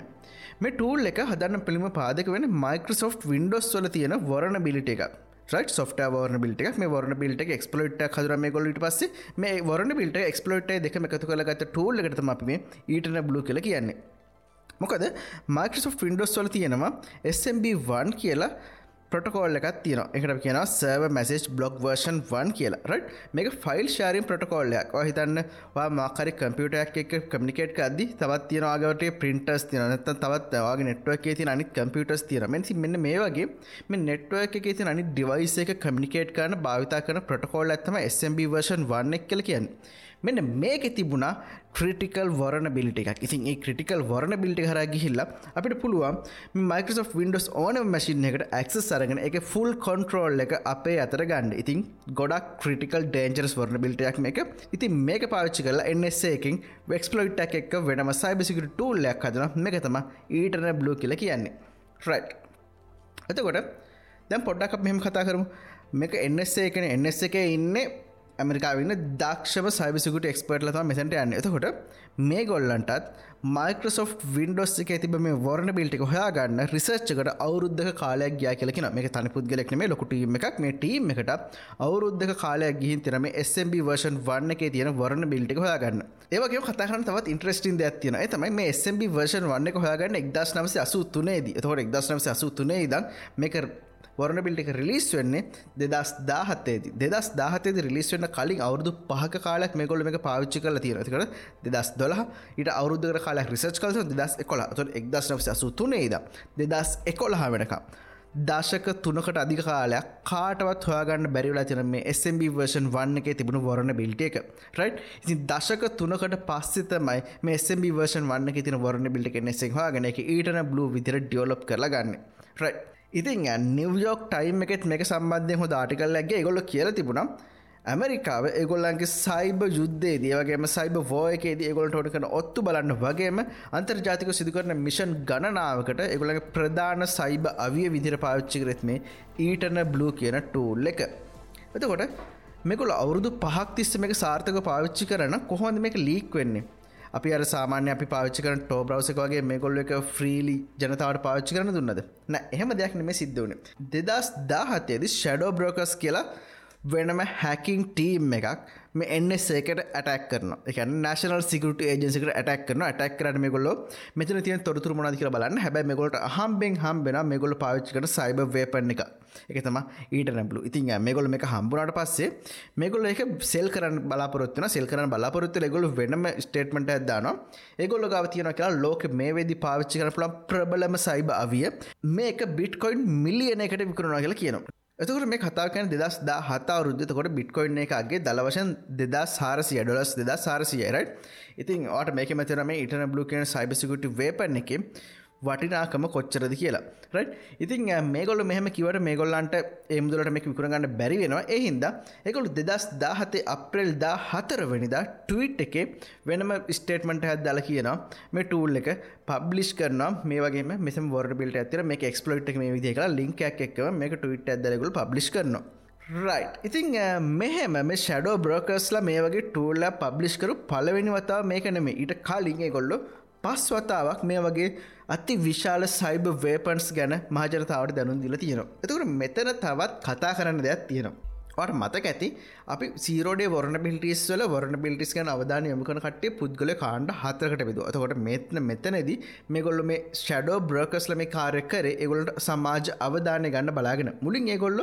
මේ ටූල් එක හදන්න පිළිම පාදක වෙන මයිකෝසෝ් වින්ඩෝස් වල තියෙන වරණ බිලිට එක ට සොට වරන බිල්ට එක මේ වරන බිල්ට එක්ස්පලෝට් හදර මේ ගොලට පස්සේ. මේ වරන බිල්ට එක්ස්පලෝට් දෙක එකතු කළ ගත ටූල් එකටම අපි මේ ඊටන බ්ලු කල කියන්නේ. මොකද මයිකසෝ ෆින්ඩෝස් වල තියෙනවා SMB1 කියලා ප්‍රටකෝල් එකක් තියන එකට කියන සර්ව මැසේජ් බ්ලොග් වර්ෂන් වන් කියලා. රට මේක ෆයිල් ශාරීම් ප්‍රටකෝල්ලයක් හිතන්න මාකරි කම්පියටක් එක කමිකේට් අද තවත් තියනවාගට පින්ටස් තින නත තවත් වාගේ නෙට්ුවක් ති අනිත් කම්පියටස් තින මෙසි මෙන්න මේ වගේ මේ නෙට්ුවක් එක ති අනි ඩිවයිස එක කමිකේට් කරන භාවිතා කරන ප්‍රටකෝල් ඇත්තම SMB වර්ෂන් වන්න එක් කල කියන්නේ. මෙන්න මේක තිබුණා ක්‍රටිකල් වරන බිල්ට එකක්. ඉතින් ඒ ක්‍රටිකල් වරන බිල්ට හර ගිහිල්ලා අපිට පුළුවන් මයිකෝ වින්ඩස් ඕන මසින් එකට ඇක්ස සරගෙන එක ෆුල් කොන්ට්‍රෝල් එක අපේ අතර ගන්න. ඉතින් ගොඩක් ක්‍රටිකල් ඩේන්ජරස් වරන බිල්ටයක් මේක. ඉතින් මේක පාච්චි කරලා එන්නස්ස එකින් වෙක්ස්පලොයිට්ක් එක් වෙනම සයිබසිකට ටූල්ලයක් හදන මේක තම ඊටන බ්ලෝ කියල කියන්නේ. ෆ්‍රයි් එතකොට දැම් පොඩ්ඩක් මෙහම කතා කරමු. මේක එන්නස්සේ එකන. එන්නස්ස එක ඉන්නේ ඇමරිකාවන්න දක්ෂව සයිබසිකුට එක්ස්පර්ට් ලතම මෙසට යන්න. එතකොට මේ ගොල්ලන්ටත් මයිකෝසෝ් වින්ඩෝස් එක ඇතිබ මේ වර්ණ බිල්ටික හොයාගන්න රිසර්ච්චකට අවුද්ධ කාලයක් ගයා කියලෙන මේ තනි පුද්ගලෙක් මේ ලොකුටීම එකක්. මේ ටීම් එකට අවුරුද්ධ කාලයක් ගිහින් තිරම SMB වර්ෂන් වන්න එක තියෙන වරණ බිල්ටික හොයාගන්න. ඒවගේ කතහන තවත් ඉන්ට්‍රස්ටින් ද ඇතින තමයි මේ SMB වර්ෂන් වන්න හොයාගන්න එක්දස් නමස අසු තුනේද. තොට එක්දස් නමස අසු තුනේ දන් මේක වරන බිල්ට එක රිලිස් වෙන්නේ දෙදස් දාහත්තේද දෙදස් දාහතේද රිලිස් වන්න කලින් අවුදු පහක කාලක් මේගොල එක පාවිච්චි කල තියෙනතිකට දෙදස් දොල ඊට අවුද්ධර කාලක් රිසච් කල දෙදස් එකොලා තුො එක්දස් නවස අසු තුනේද දෙදස් එකොළහා වෙනක දශක තුනකට අධික කාලයක් කාටවත් හොයාගන්න බැරිවලා තින මේ SMB වර්ෂන් වන්න එක තිබුණු වරණ බිල්ට එක. රයි් ඉතින් දශක තුනකට පස්සිතමයි මේ SMB වර්ෂන් වන්න තින වරණ බිල්ට එක නෙසෙක් හාගෙන එක ඊටන බ්ලු විදිර ඩියලොප් කරලා ගන්න. රයි් ඉතින් නිවයෝක් ටයිම් එකෙත් මේක සම්බන්ධය හො ආටිකල්ලගේ ගොල්ල කියල තිබුණම් ඇමරිකාව ඒගොල්ලන්ගේ සයිබ යුද්ධේ දියවගේම සයිබ ෝයකේද ඒගොලට හොට කන ඔත්තු බලන්න වගේම අන්තර්ජාතික සිදුකරන මිෂන් ගණනාවකට එගොලගේ ප්‍රධාන සයිබ අවිය විදිර පාවිච්චි කරෙත්මේ ඊටන බ්ලූ කියන ටූල් එක. එතකොට මෙකුල අවුරුදු පහක් තිස්ස මේක සාර්ථක පාවිච්චි කරන කොහොඳ මේක ලීක් වෙන්නේ? අපි අර සාමාන්‍ය අපි පාච්චි කරන ටෝ බ්‍රවසක වගේ මේ කොල්ල එක ෆ්‍රීලි ජනතාවට පාච්චි කරන දුන්නද? නෑ එහෙම දෙයක් නෙම සිද්ධ වන. දෙදස් දාහතයේදි ෂඩෝ බ්‍රෝකස් කියලා වෙනම හැකින් ටීම් එකක් මේ එන්නස් ඒකට ඇටක් කරන එක නශනල් සිකට ඒජසිකට ඇටක් කරන ඇටක් කරන මේ ගොල්ල මෙතන තිය තොරතුර මොනාද කියල බලන්න. හැබැ මෙගොලට හම්බෙන් හම්බෙන මෙගොල පාවිච්චිකට සයිබ වේපන්න එක. එක තම ඊට නැබලු ඉතින් මේගොල මේ හම්බුණට පස්සේ මේගොල එක සෙල් කරන බලාපොරත්වන සෙල් කරන බලාපොරත්තු ගොල වෙනම ස්ටේට්මට ඇදදාන ඒගොල්ල ගව තියන කියලා ලෝක මේ වෙදි පාවිච්චි කර පුළන් ප්‍රබලම සයිබ අවිය. මේක බිට්කොයින් මිලියන එකට විකරුණා කියලා කියනවා. එතකට මේ කතාකන දෙදස් දා හතා රුද්ධතකොට බිට්කොයින් එකගේ දලවශන් දෙදා සාරසිය ඩොලස් දෙදා සාරසියරයි ඉතින් ට මේක මතරම ඉටන බ්ලු කියන සයිබසිකුට වේපන්න එක. වටිනාකම කොච්චරද කියලා. රයි් ඉතින් මේගොල මෙහම කිවට මේගොල්ලන්ට ඒමුදලට මේ විකරගන්න බැරි වෙනවා. එහින්ද එකකොළු දෙදස් දාහතේ අප්‍රෙල් දා හතරවනිදා ටවිට් එක වෙනම ස්ටේටමට හැත් දල කියනවා. මේ ටූල් එක පබ්ලිෂ් කරන මේ වගේ මෙම වොර බිල්ට ඇතර මේ එක්ස්පලෝට් මේ විදික ලින්කයක් එක්ව මේක ටවිට් ඇදලගුල් පබ්ලිෂ් කරනවා. රයි් ඉතිං මෙහෙම මේ ෂඩෝ බ්‍රෝකස්ලා මේ වගේ ටූල්ල පබ්ලිෂ් කරු පලවෙනි වතාව මේක නෙමේ ඊට කාලින්ගේ ගොල්ලො පස් වතාවක් මේ වගේ අති විශාල සයිබ වේපන්ස් ගැන මහජනතාවට දැනුන් දිල තියෙනවා. එතකට මෙතන තවත් කතා කරන්න දෙයක් තියෙනවා. ට මතක ඇති අපි සීරෝඩේ වරන බිල්ටිස් වල වරන බිල්ටිස් ගැන අවධාන යමකන කටේ පුද්ගල කාණ්ඩ හතරකට විද අතකොට මෙත්න මෙතනද මේගොල්ල මේ ෂඩෝ බ්‍රකස්ල මේ කාරකර ඒගොලට සමාජ අවධානය ගන්න බලාගෙන. මුලින් ඒගොල්ල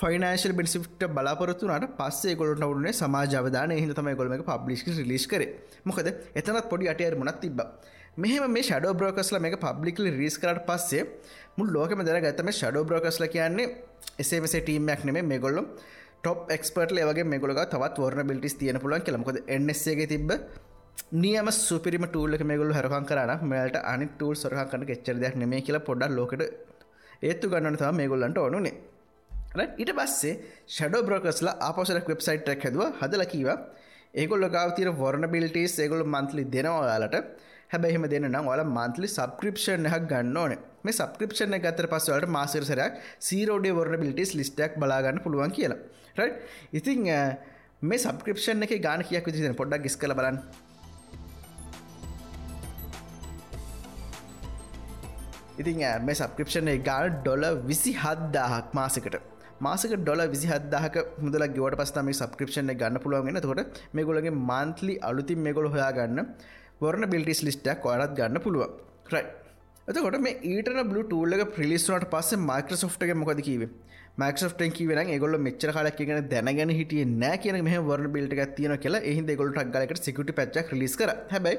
ෆයිනශල් බිසිට බලාපොරත්තුනට පස්සේ ගොලට වුණේ සමාජ අවධාන හිතම ගොලම පබ්ලිස් ලිස් කර. මොකද එතනත් පොඩි අටයර මුණත් තිබ මෙහම මේ ෂඩෝ බ්‍රෝකස්ල මේ පබ්ලික්ලි රිස් කරට පස්සේ මුල් ලෝකම දර ගතම ෂඩෝ බ්‍රෝකස්ල කියන්නේ එසේමසේ ටීම්මයක් නෙමේ මේ ගොල්ලොම් ටොප් එක්ස්පර්ට් ඒවගේ මෙගොලක තවත් වර්න බිල්ටිස් තියන පුලන් කෙලමකොද එන්නසේගේ තිබ නියම සුපිරිම ටූල්ලක මේගොලු හරකන් කරන මෙලට අනි ටූල් සොරහ කන ච්චර දෙයක් නෙමේ කියලා පොඩ්ඩ ලෝකට ඒත්තු ගන්නන තම මේගොල්ලන්ට ඕනුනේ ඊට පස්සේ ෂඩෝ බ්‍රෝකස්ලා ආපසරක් වෙබ්සයිට් ක් හැදව හදල කීව. ඒගොල්ල ගාවතීර වර්න බිල්ටිස් ඒගොල මන්ත්ලි දෙනවායාලට හැබැහිම දෙන්න නම් ඔල මන්ත්ලි සබ්ක්‍රපෂන් එකක් ගන්න ඕන. මේ සබ්ක්‍රපෂන ගතර පස්සවලට මාසරසරයක් සීරෝඩේ වර්න බිලිටිස් ලිස්ටක් බලාගන්න පුළුවන් කියලා. ඉතිං මේ සබක්‍රපෂන් එක ගාන කියක් විදින පොඩ්ඩක් ගිස් කළ බලන්න. ඉතින් මේ සබක්‍රපෂන් ගාන ඩොල විසි හද්දාහක් මාසකට. මාසක ඩොල විසි හදදාහක මුදල ගවට පස්තම සබක්‍රපෂන ගන්න පුළුවන්ගෙන තකොට මේ ගොලගේ මන්ත්ලි අලුතින් මේ ගොල හොයා ගන්න වරන බිල්ටිස් ලිස්ටක් ඔයරත් ගන්න පුළුව රයි එතකොට මේ ඊටන බල ටූල්ලක ප්‍රිලිස්නට පස්සේ මයිකරසෝට්ක මොකද කිවේ මක්ෂෝටන් කිවෙන ගොල මෙච්චර කාලක් ගෙන දැනගෙන හිටිය නෑ කියන මෙහ වරන බිල්ට තියන කියලා එහි ගොලට ගලකට සිකට පච්චක් ලිස් කර. හැබයි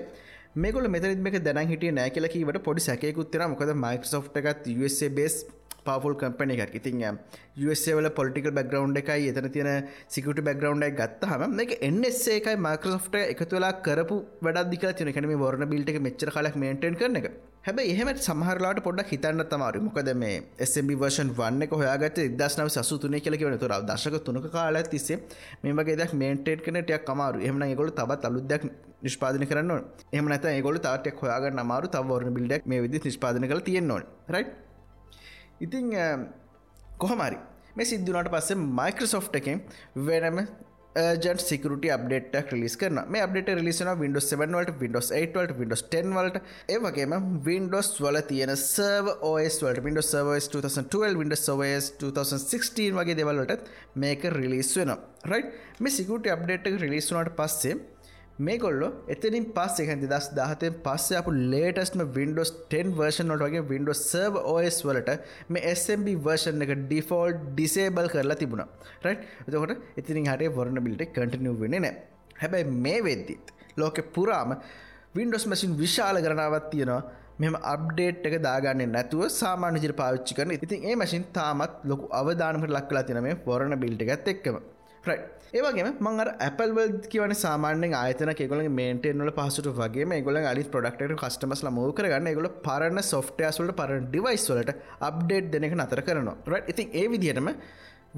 මේගොල මෙතරිත්මක දැන හිටිය නෑ කියලකිවට පොඩි සැකයකුත්තර මොකද මයිකසෝට් එකත් USA බේස් පවල් කම්පන එකක්. ඉතින් USවල පොලිටිකල් බැග්‍රවන්් එකයි එතන තියෙන සිකට බැග්‍රවන්් එක ගත්ත හම එක එන්සේ එකයි මයිකරසෝට් එකතු වෙලා කරපු වැඩදික තින කැනම වරන බිල්ට එක මෙච්චර කලක් මේටෙන් කරන එක. හැබ එහෙම සමහරලාට පොඩක් හිතන්න තමාරු මොකද මේ SMB වර්ෂන් වන්න එක හොයාගත දස්නව සසු තුනේ කියලක වෙන තුර දශක තුනක කාල තිස්සේ මේ වගේ දක් මේන්ටේට් කන ටයක් කමාරු එහම ගොල තබත් අලුදයක් නිෂ්පාදන කරන්න එම නැත ගොල තාටයක් හොයාගන්න අමාරු තවරන බිල්ඩක් මේ විදි නිෂ්පාදන කළ තියෙන්නවා රයි් ඉතිං කොහමරි? මේ සිද්ධනට පස්සේ මයිකරසෝ් එකෙන් වෙනම ජන් සිකට අප්ඩේට ලිස් කරන මේ අප්ඩේට ලිසන Windows 7වලට Windows 8වලට Windows 10 වලට. ඒවගේම Windows වල තියෙන සර්ව OS වලට Windows Server 2012 Windows Server 2016 වගේ දෙවල්ලට මේක රිලිස් වෙන රයි් මේ සිකට අප්ඩේට් රිලිස්ුනට පස්සේ මේකොල්ල එතනින් පස් එක දස් දහතෙන් පස්ස අප ලේටස්ම Windows 10 වර්ෂනොට වගේ Windows සර්ව OS වලට මේ SMB වර්ෂන් එක ඩිෆෝල් ඩිසේබල් කරලා තිබුණ. රයි් එතකොට ඉතිරින් හටේ වරණ බිල්ට කටිනිය වෙන නෑ හැබැයි මේ වෙද්දිත් ලෝකෙ පුරාම Windows මසින් විශාල කරනාවත් තියෙනවා. මෙම අප්ඩේට් එක දාගන්න නැතුව සාමාන්‍ය ජිර පාවිච්චි කරන ඉතින් ඒ මසින් තාමත් ලොකු අවධානමට ලක්කලා තින මේ ොරණ බිල්ට එකත් එක්කම. රයි ඒවගේම මං Appleවල් කියවන සාමාන්‍යෙන් ආයතන කෙගොල මේන්ටේන්වල පහසුට වගේ ගොල අලි පොඩක්ට කස්ටමස්ල මෝ කරගන්න. ගොල පරණ සොෆ්ටයස්වලට පරණ ඩිවයිස් වලට අප්ඩේට් දෙනෙක නතර කරනවා. රයි ඉතින් ඒ විදිහටම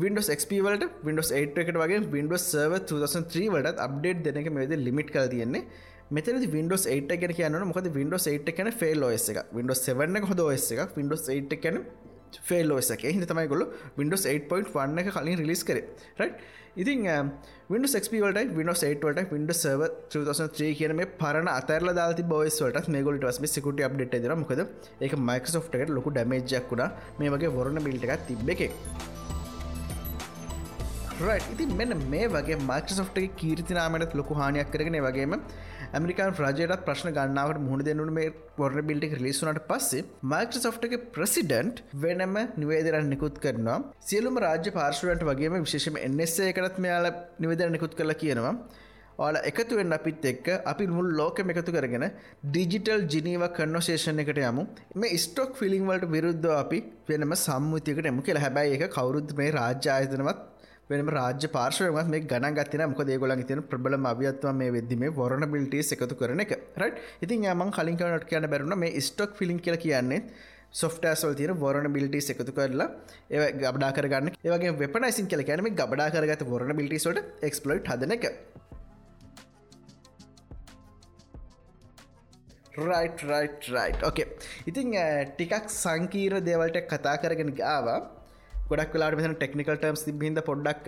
Windows XP වලට Windows 8 එකට වගේ Windows Server 2003 වලට අප්ඩේට් දෙනක මේද ලිමිට් කර තියෙන්නේ. මෙතන Windows 8 ගැන කියන්න මොකද Windows 8 කැන ෆෙල් OS එක Windows 7 එක හොද OS එක Windows 8 කැන ෆෙල් OS එක හිද තමයිගොල Windows 8.1 එක කලින් රිලිස් කරේ. රයි් ඉතින් Windows XP වලට Windows 8 වලට Windows Server 2003 කියන මේ පරණ අතරලා දාලා තිබ්බ OS වලට මේගොල්ලෝ ඊට පස්සේ security update එක දෙනවා. මොකද ඒක Microsoft එකට ලොකු damage එකක් වුණා. මේ වගේ vulnerability එකක් තිබ්බ එකේ. රයිට් ඉතින් මෙන්න මේ වගේ මයිකසෝට් එක කීර්තිනාමට ලොකු හානියක් කරගෙන වගේම ඇමරිකාන් රජයටත් ප්‍රශ්න ගන්නාවට මුහුණ දෙනුන මේ පොර්න බිල්ටි ලිස්සුනට පස්සේ මයිකසෝට් එක ප්‍රසිඩන්ට් වෙනම නිවේදරන් නිකුත් කරනවා. සියලුම රාජ්‍ය පාර්ශවන්ට වගේම විශේෂම එන්සේ එකටත් මෙයාල නිවේදර නිකුත් කරලා කියනවා. ඕල එකතුවෙන් අපිත් එක්ක අපි මුල් ලෝකම එකතු කරගෙන ඩිජිටල් ජිනීව කන්නෝශේෂණ එකට යමු. මේ ස්ටොක් ෆිලිං වලට විරුද්ධ අපි වෙනම සම්මුතියකට එමු කියලා. හැබැයි එක කවුරුත් මේ රාජ්‍යායතනවත් වෙනම රාජ්‍ය පාර්ශවයමත් මේ ගණන් ගත්තින මොක දේගොලන් තින ප්‍රබල අභියත්ව මේ වෙදදිම වරන බිල්ටස් එකතු කරන එක. රයි් ඉතින් යම කලින්කනට කියන බැරුණ මේ ස්ටොක් ෆිලින් කියල කියන්නේ සොෆ්ටස්වල් තින වරන බිලිටස් එකතු කරලා ඒ ගබඩා කරගන්න. ඒවගේ වෙපනයිසින් කල කැනම ගබඩා කරගත වරන බිලිටිස්ට එක්ස්පලෝයි් හදන එක. රයිට් රයිට් රයිට් ඕකේ ඉතිං ටිකක් සංකීර දේවල්ට කතා කරගෙන ආවා ගොඩක් වෙලාට මෙ ටෙක්නිකල් ටර්ම්ස් හිද පොඩ්ඩක්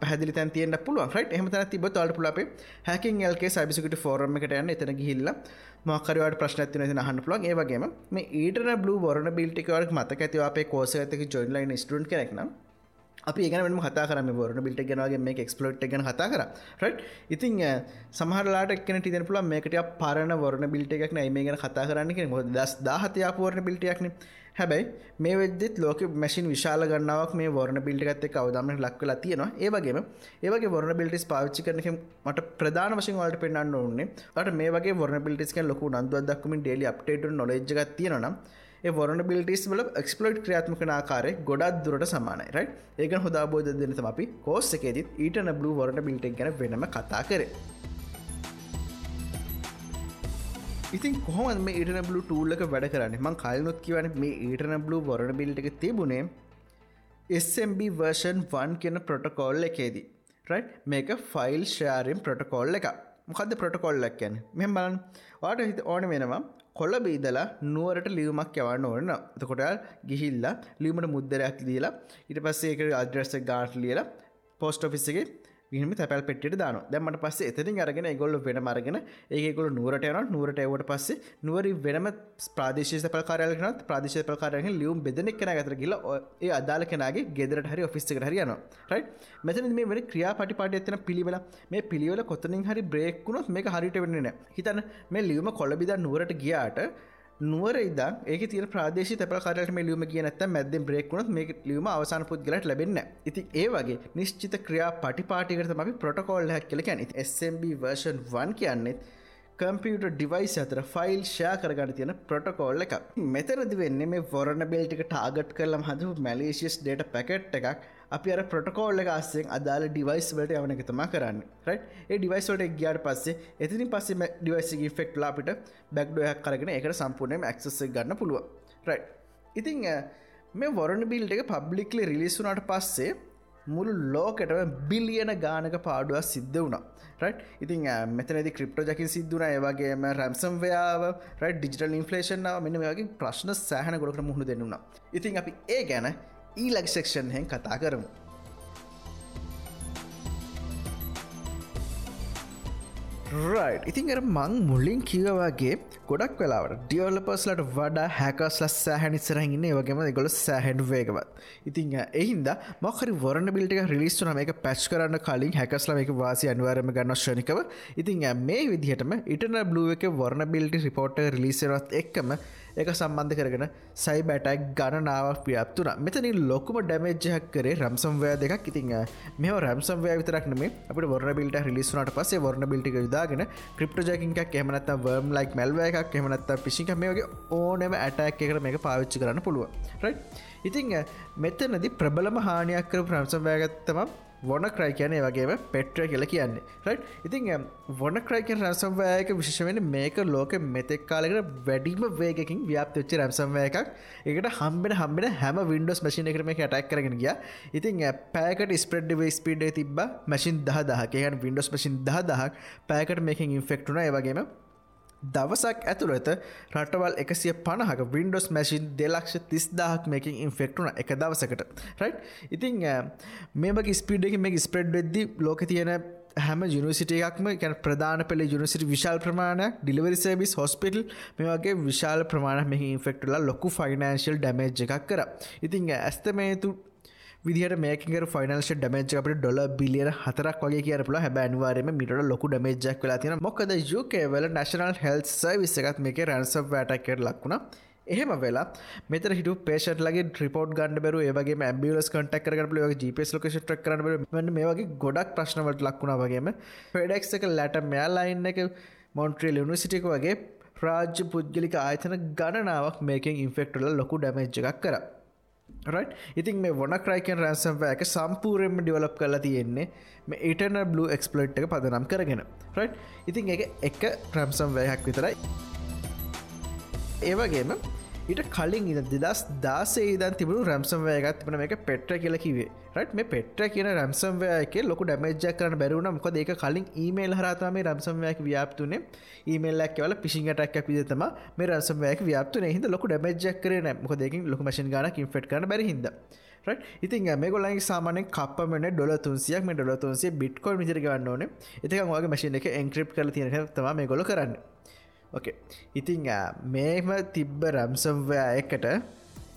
පැදිලි තැන් තියන්න පුළුව ට එහම තිබ තල්ට පුලපේ හැකින් එල්ගේ සබිසිකට ෆෝර්ම එකට යන්න එතන ගිහිල්ල මකරවට ප්‍රශ්න ඇතින හන්න පුලන් ඒවගේම මේ ඊටන බ්ලු වරන බිල්ටිකවට මතක ඇතිව අපේ කෝස ඇතක ජොයින්ලයින් ස්ටන් කෙනෙක්නම් අපි ඒගන කතා කරම බොරන බිල්ට ගෙනගේ මේ එක්ස්පලෝට් ගැන කතා කර රට් ඉතින් සමහරලාට එක්න ටිදන පුල මේකට පරණ වරන බිල්ට එකක් නෑ මේ ගැන කතා කරන්න මො දස් දාහතයා පෝරණ බිල්ටයක්න හැබැයි මේ වෙදදිත් ලෝක මැසින් විශාල ගන්නාවක් මේ වරණ බිල්ටිගත්ත කවදමට ලක්වලා තියෙනවා. ඒවගේම ඒවගේ වරණ බිල්ටිස් පාවිච්චි කරනක මට ප්‍රධාන වශයෙන් වලට පෙන්න්න ඕන්නේ අට මේ වගේ වරණ බිල්ටිස්ක ලොකු නන්දුව දක්මින් ඩේලි අප්ටේට නොලජ්ග තියෙනවා ඒ වරන බිල්ටිස් වල එක්ස්පලෝට් ක්‍රියාත්මක ආකාරය ගොඩක් දුරට සමානයි රයි ඒක හොදාබෝධ දෙනතම අපි කෝස් එකේදත් ඊටන බ්ලු වරන බිල්ටෙක් ගැන වෙනම කතා කරේ. ඉතින් කොහොම මේ ඉටන බලු ටූල්ලක වැඩ කරන්න? මං කල්නොත් කිවන මේ ඊටන බලු වරණ බිල්ට එක තිබුණේ SMB වර්ෂන් 1 කියන ප්‍රොටකෝල් එකේදී. රයි් මේක ෆයිල් ෂයාරෙන් ප්‍රොටකෝල් එක මොකද ප්‍රොටකොල්ලක් කියැන මෙම බලන් වාට හිත ඕන වෙනවා කොල්ල බීදලා නුවරට ලියුමක් යවන්න ඕන්න තකොට ගිහිල්ලා ලියමට මුද්දරයක් දීලා ඉට පස්සේ එක අදරස ගාට් ලියලා පෝස්ට ඔෆිස්සගේ විහම තැපල් පෙටියට දාන දැමට පස්සේ එතින් අරගෙන ගොල්ල වෙන මරගෙන ඒකොල නුවරට යන නුවරට එවට පස්සේ නුවර වෙනම ප්‍රාදේශ පකාරයලනත් ප්‍රදේශ පකාරය ලියුම් බෙදනෙක් කන ගතර කියල ඒ අදාල කෙනගේ ගෙදරට හරි ඔෆිස්ක හරියන රයි මෙතන මේ වෙන ක්‍රියා පටිපාට එතන පිළිවෙල. මේ පිළිවෙල කොතනින් හරි බ්‍රේක්කුණොත් මේ හරිට වෙන්න හිතන මේ ලියුම කොලබිද නුවරට ගියාට නුවර ඉදා ඒක තිර ප්‍රදේශ තැප කරට ලියුම කිය නැත මැද බ්‍රේක්ුණත් මේ ලියුම අවසාන පුද්ගලට ලැබෙන්න ඉති ඒ වගේ නිශ්චිත ක්‍රියා පටිපාටිකට අපි ප්‍රොටකෝල් හැක් කල ැන SMB වර්ෂන් 1 කියන්නෙත් කම්පියට ඩිවයිස් අතර ෆයිල් ෂයා කරගන්න තියෙන ප්‍රොටකෝල් එක මෙතරදි වෙන්නේ මේ වොරණ බෙල්ටික ටාගට් කරලම් හදු මැලේසිස් ඩේට පැකට් එකක්. අපි අර ප්‍රොටකෝල්ල අස්සෙන් අදාල ඩිවයිස් වලට යවන එක තමා කරන්න රයි් ඒ ඩිවයිස්වට ගයාට පස්සේ එතිනි පස්සේ ඩිවයිසගේ ෆෙක්් ලාපිට බැක්්ඩයක් කරගෙන එකට සම්පූර්ණයම ඇක්සස ගන්න පුළුව රයි් ඉතිං මේ වොරණ බිල්ට එක පබ්ලික්ලි රිලිස්සුනට පස්සේ මුළු ලෝකටම බිලියන ගානක පාඩුවක් සිද්ධ වුණා රයි් ඉතින් මෙතනද ක්‍රිප්ට ජකින් සිද්ධන ඒවගේම රැම්සම් වයාව රයි ඩිජිටල් ඉන්ෆලේෂනාව මෙන්න වගේ ප්‍රශ්න සෑහන ගොඩකට මුහුණ දෙන්නුනා ඉතින් අපි ඒ ගැන ඊලක් සෙක්ෂන් හෙන් කතා කරමු. රයි් ඉතින් අර මං මුල්ලින් කිවවාගේ ගොඩක් වෙලාවට ඩියවලපස්ලට වඩා හැකස්ල සෑහනිස්සරහින්න වගේම ගොල සෑහන්ඩ වේගවත්. ඉතින් එහින්ද මොකරි වරන බිල්ට රිලිස්තුන මේක පැච් කරන්න කලින් හැකස්ල මේක වාසි අනිවාරම ගන්න ශනිකව ඉතින් මේ විදිහටම ඉටන බ්ලුව එක වර්ණ බිල්ටි රිපෝට් රිලිසරත් එක්කම එක සම්බන්ධ කරගෙන සයි බැටක් ගණනාවක් ව්‍යාප්තුන මෙතනින් ලොකුම ඩැමේජ්ජහක් කරේ රම්සම්වය දෙකක්. ඉතිං මෙ රම්සම්වය විතරක්නම අපට වර්න බිල්ට රිලිස්ුනට පසේ වර්න බිල්ටි යුදාගෙන ක්‍රිප්ට ජකින්ක් එමනත් වර්ම් ලයික් මැල්ව එකක් එමනත් පිසික මේ වගේ ඕනම ඇටක් එකට මේක පාවිච්චි කරන්න පුළුව රයි ඉතිං මෙතනදි ප්‍රබලම හානියක් කර ප්‍රම්සම්වයගත්තම වොන ක්‍රයි කියන වගේම පෙට්‍ර කියල කියන්නේ. රයි් ඉතින් වොන ක්‍රයිකන් රැසම්වයක විශෂවෙන මේක ලෝක මෙතෙක් කාලෙකට වැඩිම වේගකින් ව්‍යාප්තච්චි රැම්සම්වය එකක් එකට හම්බෙන හම්බෙන හැම වින්ඩෝස් මශින කරම ටක් කරගෙන ගිය. ඉතින් පෑකට ස්පෙඩ් ස්පීඩ් තිබ මශින් දහ දහකයන් වින්ඩෝස් මශින් දහ දහක් පෑකට මේකින් ඉන්ෆෙක්ටුන ඒවගේම දවසක් ඇතුළත රටවල් එකසිය පණහක වින්ඩෝස් මැසින් දෙලක්ෂ තිස්දාහක් මේකින් ඉන්ෆෙක්ටුන එක දවසකට. රයි් ඉතිං මේක ස්පීඩ් එක මේ ස්ප්‍රෙඩ් වෙද්දි ලෝක තියෙන හැම ජනිසිටියක්ම ගැන ප්‍රධාන පෙළ ජනිසිට විශාල් ප්‍රමාණයක් ඩිලිවරි සේබිස් හොස්පිටල් මේ වගේ විශාල ප්‍රමාණ මෙහි ඉන්ෆෙක්ටල ලොකු ෆයිනන්ශල් ඩමේජ් එකක් කර. ඉතිං ඇස්තමේතු විදිහට මේකර ෆයිනල්ශ ඩමේජ් අපට ඩොල බිලියන හතරක් වගේ කියරපුල හැබ අනිවාරම මිට ලොකු ඩමේජක් වෙලා තියෙන මොකද යුකේවල නශනල් හෙල් විස්සකත් මේක රැන්ස වැටකර ලක්ුණ එහෙම වෙලා මෙත හිට පේෂට ලගේ ්‍රිපෝට් ගන්න බරු ඒගේ ඇම්බියලස් කටක් කරන ලගේ ජිපස් ලෝක ටක් කරන වන්න මේ වගේ ගොඩක් ප්‍රශ්නවලට ලක්ුණ වගේම පෙඩෙක් එක ලැට මෙයාලයින්න එක මොන්ට්‍රල් යනිසිටික වගේ රාජ්‍ය පුද්ගලික ආයතන ගණනාවක් මේකින් ඉන්ෆෙක්ටල ලොකු ඩමේජ් එකක් කර. රයි් ඉතින් මේ වොන ක්‍රයිකන් රැන්සම්වෑක සම්පූරෙන්ම ඩිවලප් කරලා තියෙන්නේ මේ ඉටන බ්ලු එක්ස්පලට් එක පදනම් කරගෙන. රයි් ඉතින් එක එක ප්‍රම්සම් වැයක් විතරයි. ඒවගේම ඊට කලින් ඉද දෙදස් දාසේ ඉදන් තිබුණු රැම්සම්වයගත් වන මේ පෙට්‍ර කියල කිවේ රට මේ පෙට්‍ර කියන රැම්සම්වයක ලොක ඩමජක් කරන බැරුණ මොක ඒක කලින් ඊමේල් හරතාම රම්සම්වයක් ව්‍යාප්තුනේ ඊමේල්ලක් වල පිසිගටක් පිතම මේ රසමයක් ව්‍යාප්තුන හිද ලොක ඩමජක් කරන මොක දෙකින් ලොක මශන් ගන ඉන්ෆෙට් කරන බැරිහිද ඉතින් මේ ගොලයි සාමන කපමන ඩොල තුන්සියක් මේ ඩොල තුන්සේ බිට්කොල් මිසිර ගන්න ඕන. එතක වගේ මශන එක එන්ක්‍රප් කල තියෙන තම මේ ගොල කරන්න. ඕකේ ඉතිං මේම තිබ්බ රැම්සම්වය එකට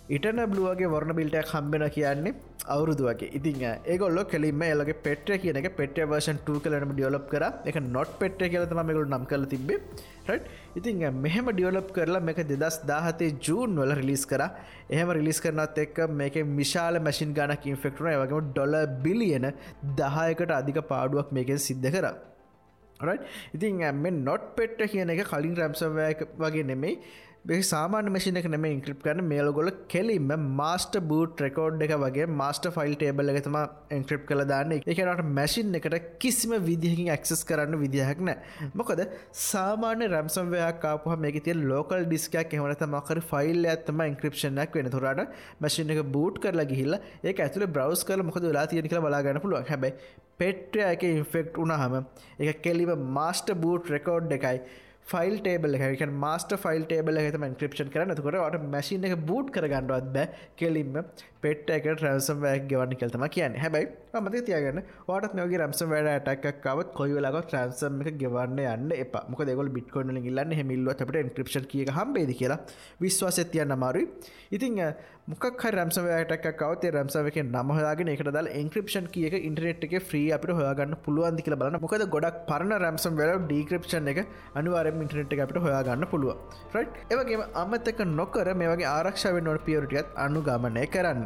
ඉටන බ්ලුවගේ වර්ණ බිල්ට කම්බෙන කියන්නේ අවුරුදු වගේ. ඉතින් ඒගොල්ල කෙලින්ම එලගේ පෙට්‍ර කියන එක පෙට වර්ෂන් ට කලනම ඩියලප් කර. එක නොට් පෙට්‍ර කියලතම මෙකුල් නම් කල තිබේ රට් ඉතින් මෙහෙම ඩියලප් කරලා මේක දෙදස් දාහතේ ජූන් වල රිලිස් කර. එහම රිලිස් කරනත් එක් මේක මිශාල මැසින් ගනක් ඉන්ෆෙක්ටන වගේම ඩොල බිලියන දහයකට අධික පාඩුවක් මේකෙන් සිද්ධ කරා. ඉතින් ඇම නොට් පෙට්ට කියන එක කලින් රැම්සවය වගේ නෙමෙයි. සාමාන මසින එක නම ඉන්ක්‍රප් කරන මේලගොල කෙලින්ම මාස්ට බූට් රෙකෝඩ් එක වගේ මාස්ට ෆයිල් ටේබල් එකතම එන්ක්‍රප් කළ දාන්න. එකනට මැසින් එකට කිසිම විදිහකින් ඇක්සස් කරන්න විදිහක් නෑ මොකද සාමාන්‍ය රැම්සම්වයක් කාපහ මේක තිය ලෝකල් ඩිස්කයක් එහමනත මකර ෆයිල් ඇත්තම ඉන්ක්‍රපෂනක් වෙන තුරට මැසින් එක බූට් කරලා ගිහිල්ල ඒ ඇතුල බ්‍රවස් කල මොකද ලා තියෙන කළ බලාගන්න පුළුවන්. හැබයි පෙට්‍ර එක ඉන්ෆෙක්ට් උනහම එක කෙලිම මාස්ට බූට් රෙකෝඩ් එකයි. ෆයිල් ටේබල් එක මස්ට ෆයිල් ටේබල හතම ඉන්ක්‍රපෂන් කරන තුකට ට මැසින එක බූට් කරගන්නවත් බෑ. කෙලින්ම පෙට් එක ට්‍රන්සම් වැෑ ගවන්න කෙල්තම කියන්න. හැබයි මත තියගන්න වාටත් නෝගේ රම්සම් වැඩ ටක්කවත් කොයිවෙලාක ට්‍රන්සම් එක ගවන්න යන්න එප. මොක දෙගොල් බිට්කොන්න ඉල්ලන්න හෙමිල්ල අපට ඉන්ක්‍රපෂන් කිය හම්බේද කියලා. විශ්වාස තියන්න අමාරුයි. ඉතිං මොක් රම්සවයටක් කවතේ රම්සාවක නමහයාගෙන එකට දල් ඉන්ක්‍රපෂන් කියක ඉන්ටනෙට් එක ්‍රී අපිට හොයාගන්න පුළුවන්දි කියල බලන්න. මොකද ගොඩක් පරණ රම්සම් වෙල ඩීක්‍රපෂන් එක අනිවාරම ඉන්ටනෙට් අපට හොයාගන්න පුළුව රයි් ඒවගේ අමතක නොකර මේ වගේ ආරක්ෂාව නොට පියවරටියත් අනුගමනය කරන්න.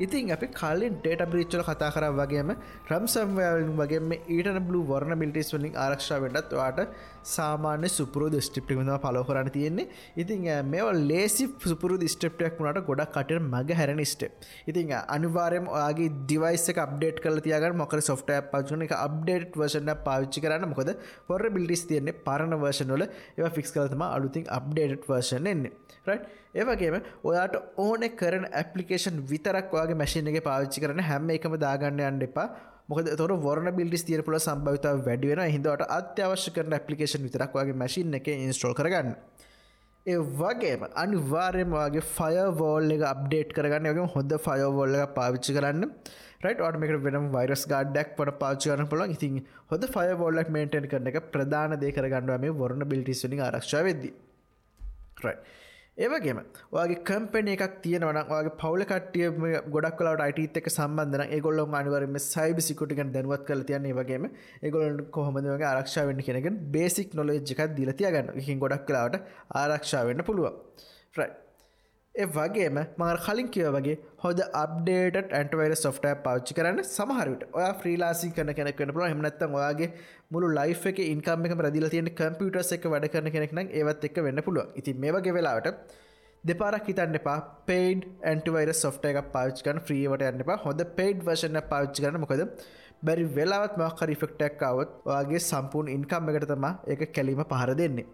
ඉතින් අපි කලින් ඩේට බ්‍රිච්චල කතා කර වගේම රම්සම්වලින් වගේම ඊටන බලු වර්ණ මිල්ටිස් වලින් ආරක්ෂාවටත් වාට සාමාන්‍ය සුපුරු ස්ටිප්ටිම පලෝ කරන්න තියෙන්නේ. ඉතින් මේ ලේසි සුපුරු ස්ටප්ටක් වුණට ගොඩක් කට මග හැරන ස්ටප් ඉතින් අනිවාරයම ඔයාගේ දිවයිස අප්ඩේට් කල තියග මොක සොෆ්ට පචන එක අප්ඩේට් වර්ෂන පාවිච්චි කරන්න. මොකද පොර බිල්ටිස් තියන්නේ පරණ වර්ෂනොල ඒ ෆික්ස් කලතම අලුතින් අප්ඩේට් වර්ෂන් එන්නේ. රයි් ඒවගේම ඔයාට ඕන කරන ඇපලිකේෂන් විතරක් වගේ මැසින් එක පාවිච්චි කරන හැම එකම දාගන්න අන්න එපා. මොකද තොර වරන බිල්ඩිස් තියර පුල සම්භවිතාව වැඩිවෙන හිදවට අත්‍යවශ්‍ය කරන ඇපලිකේෂන් විතරක් වගේ මැසින් එක ඉන්ස්ට්‍රෝල් කරගන්න. ඒ වගේම අනිවාර්යම වගේ ෆයවෝල් එක අප්ඩේට් කරගන්න. යගේ හොඳ ෆයවෝල්ල එක පාවිච්චි කරන්න. රයිට ඕටමකට වෙනම් වයිරස් ගඩක් පට පාචිකරන පුළ ඉතින් හොද ෆයවෝල්ලක් මේටන් කරන එක ප්‍රධාන දේ කරගන්නවා මේ වරණ බිල්ටිස්වනි ආරක්ෂ වෙද්දි. රයි ඒවගේම වගේ කම්පෙන එකක් තියෙනවන වගේ පවල කටිය ගොඩක් කලට අයිටත් එක සම්බන්ධන ඒගොල්ල අනිවරම සයිබ සිකුටිකන් දැනුවත් කල තියන්නේ වගේම ඒගොලන් කොහොමදගේ ආරක්ෂා වෙන්න කෙනගෙන් බේසික් නොලෙජ්ජකක් දිලතියගන්න හින් ගොඩක් කලාවට ආරක්ෂා වෙන්න පුළුවන්. ්‍රයි ඒ වගේම මඟ කලින් කියව වගේ හොද අප්ඩේට ඇන්ටවයිර සොෆ්ට පච්චි කරන්න සමහරට ඔය ්‍රීලාසි කන කෙනෙක් වන්න පුල හමනත්ත ඔයාගේ මුළු ලයි් එක ඉන්කම් එක රදිල තියෙන කම්පියුටර්ස් එක වැඩ කරන කෙනෙක්න ඒවත් එක් වෙන්න පුළුව ඉති මේ වගේ වෙලාවට දෙපාරක් හිතන්න එපා. පේඩ් ඇන්ටිවයිර සොෆ්ට එක පාච්චිකන ්‍රීවට යන්න එපා. හොඳ පේඩ් වශන පාච්චි කරන මොකද බැරි වෙලාවත් මක්කර ෆෙක්ටක් අවත් වගේ සම්පූර්ණ ඉන්කම් එකට තමා එක කැලීම පහර දෙන්නේ.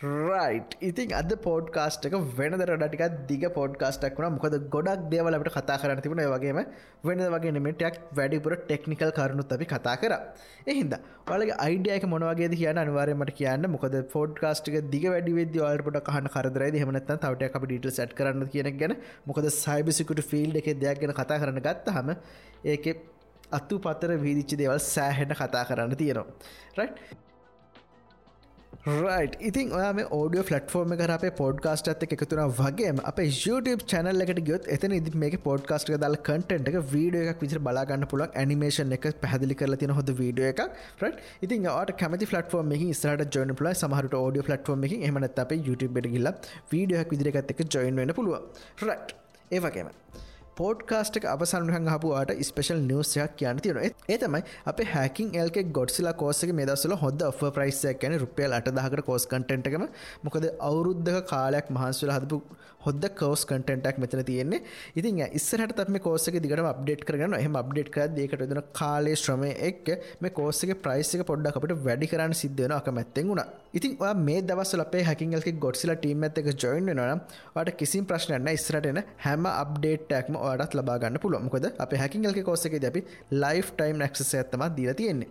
රයිට් ඉතින් අද පෝඩ්කාස්ටක වෙනදර ටික දිග පෝඩ්කාස්ටක් වන මොකද ගොඩක් දේවලට කතා කරන්න තිබුණ. වගේම වෙන වගේ නමටයක් වැඩිපුර ටෙක්නිකල් කරුණුත් අපි කතා කර. එහින්ද වලගේ අයිඩියක මොනවගේ කියන අනිවාරයමට කියන්න මොකද ෆෝඩ්කාස්ටික දිග වැඩි වෙද වාලට කහන කරදරයි හමනත් තවට අප ඩීට සැට් කරන්න කියන ගැන. මොකද සයිබසිකුට ෆිල්ඩ එක දෙයක් ගැන කතා කරන්න ගත්ත හම ඒක අත්තු පතර වීදිච්චි දේවල් සෑහෙන කතා කරන්න තියෙනවා. රයි් රයි් ඉතින් ඔයා මේ ෝඩිය ෆලට්ෆෝර්ම කර අපේ පොඩ්කාස්ට ඇත එකතුන වගේ අප YouTube චැනල් එකට ගියොත් එතන ඉදි මේ පොඩ්කාස්ට දල් කටන්ට එක වීඩිය එකක් විචර බලාගන්න පුලක් ඇනිමේෂන් එක පැදිලි කරලා තින හොද වීඩිය එකක්. ට ඉතින් ට කැමති ෆලටෆෝර්ම සට ජොන පල සමහට ෝඩිය ෆලටෆෝර්ම එක එමනත් අපේ YouTube ගිල්ල වීඩියක් විදිරගත් එක ජොයින් වෙන පුළුව රයි් ඒවගේම පෝඩ්කාස්ට් එක අවසන්හන් හපුවාට ස්පේෂල් නිවසයක් කියන්න තියෙන ඒතමයි අප හැකින් එල්ක ගොඩ්සිලා කෝසක මේ දසල හොද ඔ ප්‍රයිස්සයක් ගැන රුපියල් අටදාහකට කෝස් කටෙන්ට්කම මොකද අවුරුද්ධක කාලයක් මහන්සුල හදපු හොද කෝස් කටෙන්ටක් මෙතන තියෙන්නේ. ඉතින් ඉස්සරට තම කෝසක දිගට අප්ඩේට් කරගන්න එහම අප්ඩේට් කර දේකට දෙන කාලේ ශ්‍රමය එක් මේ කෝසක ප්‍රයිසික පොඩ්ඩක් අපට වැඩි කරන්න සිද්ධන අක මැත්තෙන් වුණ. ඉතින් මේ දවස්සල අපේ හැකින්ගල්ක ගොඩ්සිලා ටීම ඇත එක ජොයින් වෙනනම් වට කිසිම් ප්‍රශ්නයන්න ඉස්රටන හැම අප්ඩේට්ටක්ම ඔයාටත් ලබාගන්න පුළුව මොකද අප හැකිල්ක කෝසක අපි ලයිෆ් ටයිම් ක්ස ඇත්තම දීල තියෙන්නේ.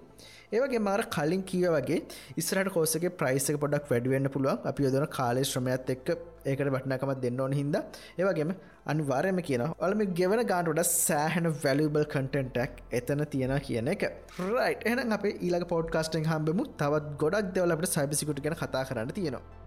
ඒවගේ මාර කලින් කියව වගේ ඉස්රට කෝසගේ ප්‍රයිසක පොඩක් වැඩුවෙන්න්න පුළුවන්. අපි යොදන කාලේ ශ්‍රමයත් එක්ක ඒකට වටනකම දෙන්න ඕන හිද ඒවගේම අනිවාර්යම කියන ඔලම ගෙවන ගාන්ටට සෑහන වැලිබල් කටෙන්ටක් එතන තියෙන කියන එක. රයි් එන අප ඊලක පෝඩ්කාස්ටෙන් හම්බෙමු. තවත් ගොඩක් දෙවලට සයිබිසිකුට ගැන කතා කරන්න තියෙනවා.